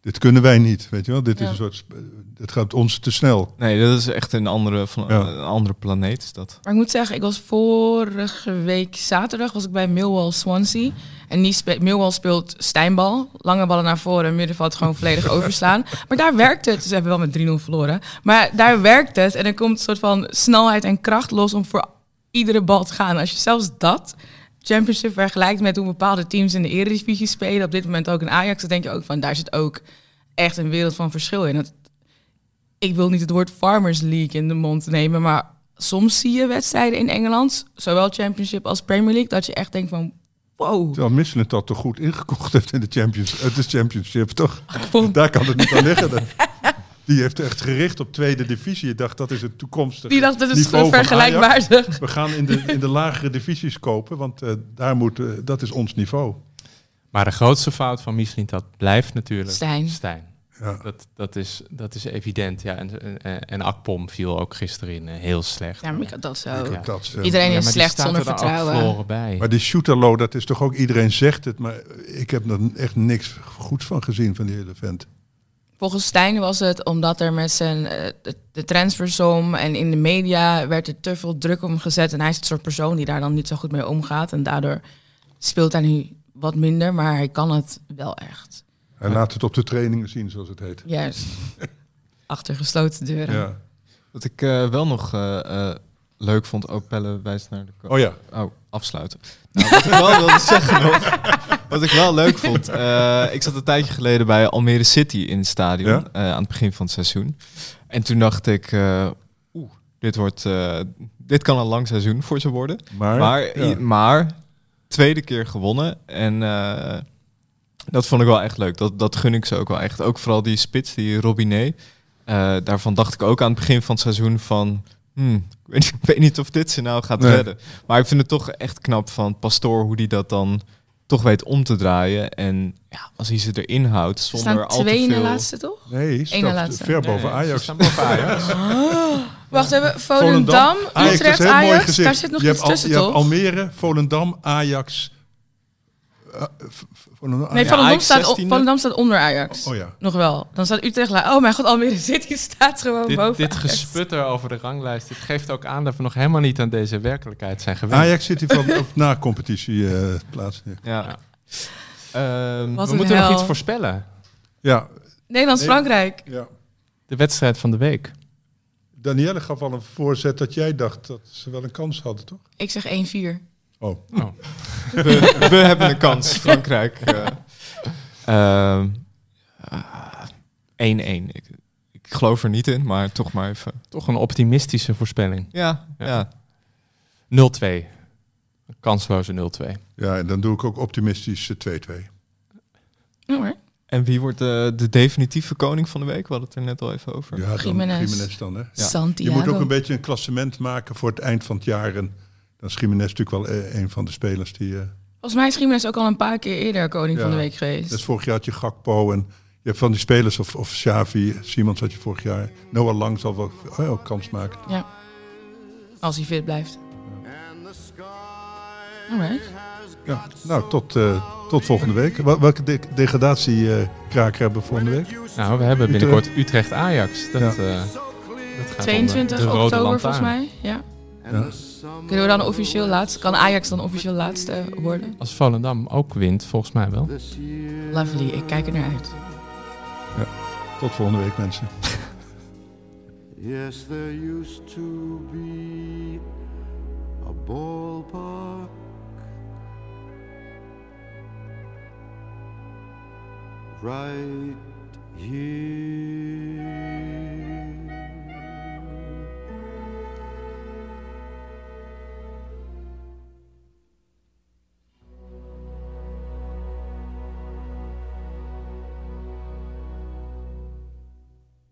Speaker 2: dit kunnen wij niet. Weet je wel? Dit, is een soort, sp- dit gaat ons te snel.
Speaker 5: Nee, dat is echt een andere, van,
Speaker 2: Ja.
Speaker 5: een andere planeet. Is dat.
Speaker 4: Maar ik moet zeggen, ik was vorige week zaterdag was ik bij Millwall Swansea. En die spe- Millwall speelt stijnbal. Lange ballen naar voren, middenveld gewoon volledig overslaan. Maar daar werkt het. Ze hebben wel met 3-0 verloren. Maar daar werkt het. En er komt een soort van snelheid en kracht los om voor iedere bal te gaan. Als je zelfs dat championship vergelijkt met hoe bepaalde teams in de Eredivisie spelen. Op dit moment ook in Ajax. Dan denk je ook van, daar zit ook echt een wereld van verschil in. Ik wil niet het woord Farmers League in de mond nemen, maar soms zie je wedstrijden in Engeland, zowel Championship als Premier League, dat je echt denkt van, wow.
Speaker 2: Terwijl Michelin dat toch goed ingekocht heeft in de Champions, het is Championship, toch? Daar kan het niet aan liggen. Die heeft echt gericht op tweede divisie. Je dacht, dat is het toekomstige
Speaker 4: Die dacht dat is.
Speaker 2: We gaan in de, in de lagere divisies kopen, want eh, daar moet, eh, dat is ons niveau.
Speaker 1: Maar de grootste fout van Michelin dat blijft natuurlijk
Speaker 4: Stijn.
Speaker 1: Stijn.
Speaker 2: Ja.
Speaker 1: Dat, dat, is, dat is evident. Ja. En, en, en Akpom viel ook gisteren in eh, heel slecht.
Speaker 4: Ja, maar ik dat zo.
Speaker 1: Ja.
Speaker 2: Dat,
Speaker 4: Iedereen
Speaker 1: Ja,
Speaker 4: is slecht
Speaker 1: staat
Speaker 4: zonder
Speaker 1: er
Speaker 4: vertrouwen.
Speaker 1: bij.
Speaker 2: Maar die Shooterlo, dat is toch ook, iedereen zegt het, maar ik heb er echt niks goeds van gezien van die hele vent.
Speaker 4: Volgens Stijn was het omdat er met zijn eh, de, de transfersom en in de media werd er te veel druk om gezet. En hij is het soort persoon die daar dan niet zo goed mee omgaat. En daardoor speelt hij nu wat minder, maar hij kan het wel echt.
Speaker 2: Hij laat het op de trainingen zien, zoals het heet.
Speaker 4: Juist. Achter gesloten deuren.
Speaker 2: Ja.
Speaker 5: Wat ik eh, wel nog eh, eh, leuk vond, ook Pelle wijst naar de
Speaker 2: Oh ja,
Speaker 5: Oh, afsluiten. Nou, wat ik wel wilde zeggen nog, wat ik wel leuk vond. eh, ik zat een tijdje geleden bij Almere City in het stadion,
Speaker 2: Ja?
Speaker 5: eh, aan het begin van het seizoen. En toen dacht ik, eh, oeh, dit, wordt, dit kan een lang seizoen voor ze worden.
Speaker 2: maar,
Speaker 5: Maar,
Speaker 2: ja.
Speaker 5: maar tweede keer gewonnen. En dat vond ik wel echt leuk. Dat, dat gun ik ze ook wel echt. Ook vooral die spits, die Robinet. Daarvan dacht ik ook aan het begin van het seizoen van... hmm, ik, weet, ik weet niet of dit ze nou gaat
Speaker 2: Nee.
Speaker 5: redden. Maar ik vind het toch echt knap van Pastoor hoe die dat dan toch weet om te draaien. En ja, als hij ze erin houdt
Speaker 4: Ze
Speaker 5: zonder
Speaker 4: staan
Speaker 5: al te
Speaker 4: twee in de
Speaker 5: veel...
Speaker 4: laatste, toch?
Speaker 2: nee,
Speaker 4: Eén laatste.
Speaker 2: ver boven
Speaker 1: ze
Speaker 2: Ajax.
Speaker 1: boven Ajax.
Speaker 4: Wacht, we hebben Volendam,
Speaker 2: Ajax is
Speaker 4: Utrecht, Ajax. Daar zit nog
Speaker 2: je
Speaker 4: iets
Speaker 2: hebt Al-
Speaker 4: tussen,
Speaker 2: je hebt
Speaker 4: toch?
Speaker 2: Almere, Volendam, Ajax. V- v- Volendam,
Speaker 4: Nee,
Speaker 2: Ajax.
Speaker 4: Volendam staat, o-
Speaker 5: 16e.
Speaker 4: Volendam staat onder Ajax.
Speaker 2: Oh ja.
Speaker 4: Nog wel. Dan staat Utrecht Oh mijn god, Almere City staat gewoon
Speaker 1: dit,
Speaker 4: boven
Speaker 1: dit
Speaker 4: Ajax.
Speaker 1: gesputter over de ranglijst, dit geeft ook aan dat we nog helemaal niet aan deze werkelijkheid zijn gewend.
Speaker 2: Ajax zit hier van op na-competitie eh, plaats.
Speaker 5: Ja.
Speaker 1: Ja.
Speaker 5: Ehm,
Speaker 1: we moeten nog iets voorspellen.
Speaker 2: Ja,
Speaker 4: Nederlands-Frankrijk.
Speaker 2: ja.
Speaker 1: De wedstrijd van de week.
Speaker 2: Danielle gaf al een voorzet dat jij dacht dat ze wel een kans hadden, toch?
Speaker 4: Ik zeg 1-4.
Speaker 2: Oh,
Speaker 1: Oh.
Speaker 5: we, we hebben een kans, Frankrijk. eh. Ehm, 1-1. ik, ik geloof er niet in, maar toch maar even.
Speaker 1: Toch een optimistische voorspelling.
Speaker 5: Ja,
Speaker 1: Ja.
Speaker 5: ja.
Speaker 1: 0-2. Een kansloze 0-2.
Speaker 2: ja, en dan doe ik ook optimistisch eh, 2-2.
Speaker 4: Oh, hoor.
Speaker 5: En wie wordt de, de definitieve koning van de week? We hadden het er net al even over.
Speaker 2: Ja, dan dan, hè? Je
Speaker 4: Santiago.
Speaker 2: moet ook een beetje een klassement maken voor het eind van het jaar. En dan is Jiménez natuurlijk wel eh, een van de spelers die... eh,
Speaker 4: Volgens mij is Gimenez ook al een paar keer eerder koning van de week geweest.
Speaker 2: Dus vorig jaar had je Gakpo en je hebt van die spelers of, of Xavi, Simons had je vorig jaar. Noah Lang zal wel oh ja, kans maken.
Speaker 4: Ja. Als hij fit blijft. Alright.
Speaker 2: Ja, nou, tot, eh, tot volgende week. Wel- Welke de degradatiekraker hebben we volgende week?
Speaker 1: Nou, we hebben binnenkort Utrecht-Ajax. Dat,
Speaker 2: Ja.
Speaker 1: eh, dat gaat om,
Speaker 4: 22
Speaker 1: eh, de rode
Speaker 4: oktober volgens mij. Ja.
Speaker 2: Ja.
Speaker 4: Kunnen we dan officieel laatste? Kan Ajax dan officieel laatste worden?
Speaker 1: Als Volendam ook wint, volgens mij wel.
Speaker 3: this year.
Speaker 4: Lovely, ik kijk er naar uit.
Speaker 2: Tot volgende week, mensen.
Speaker 3: Yes, there used to be a ballpark right here.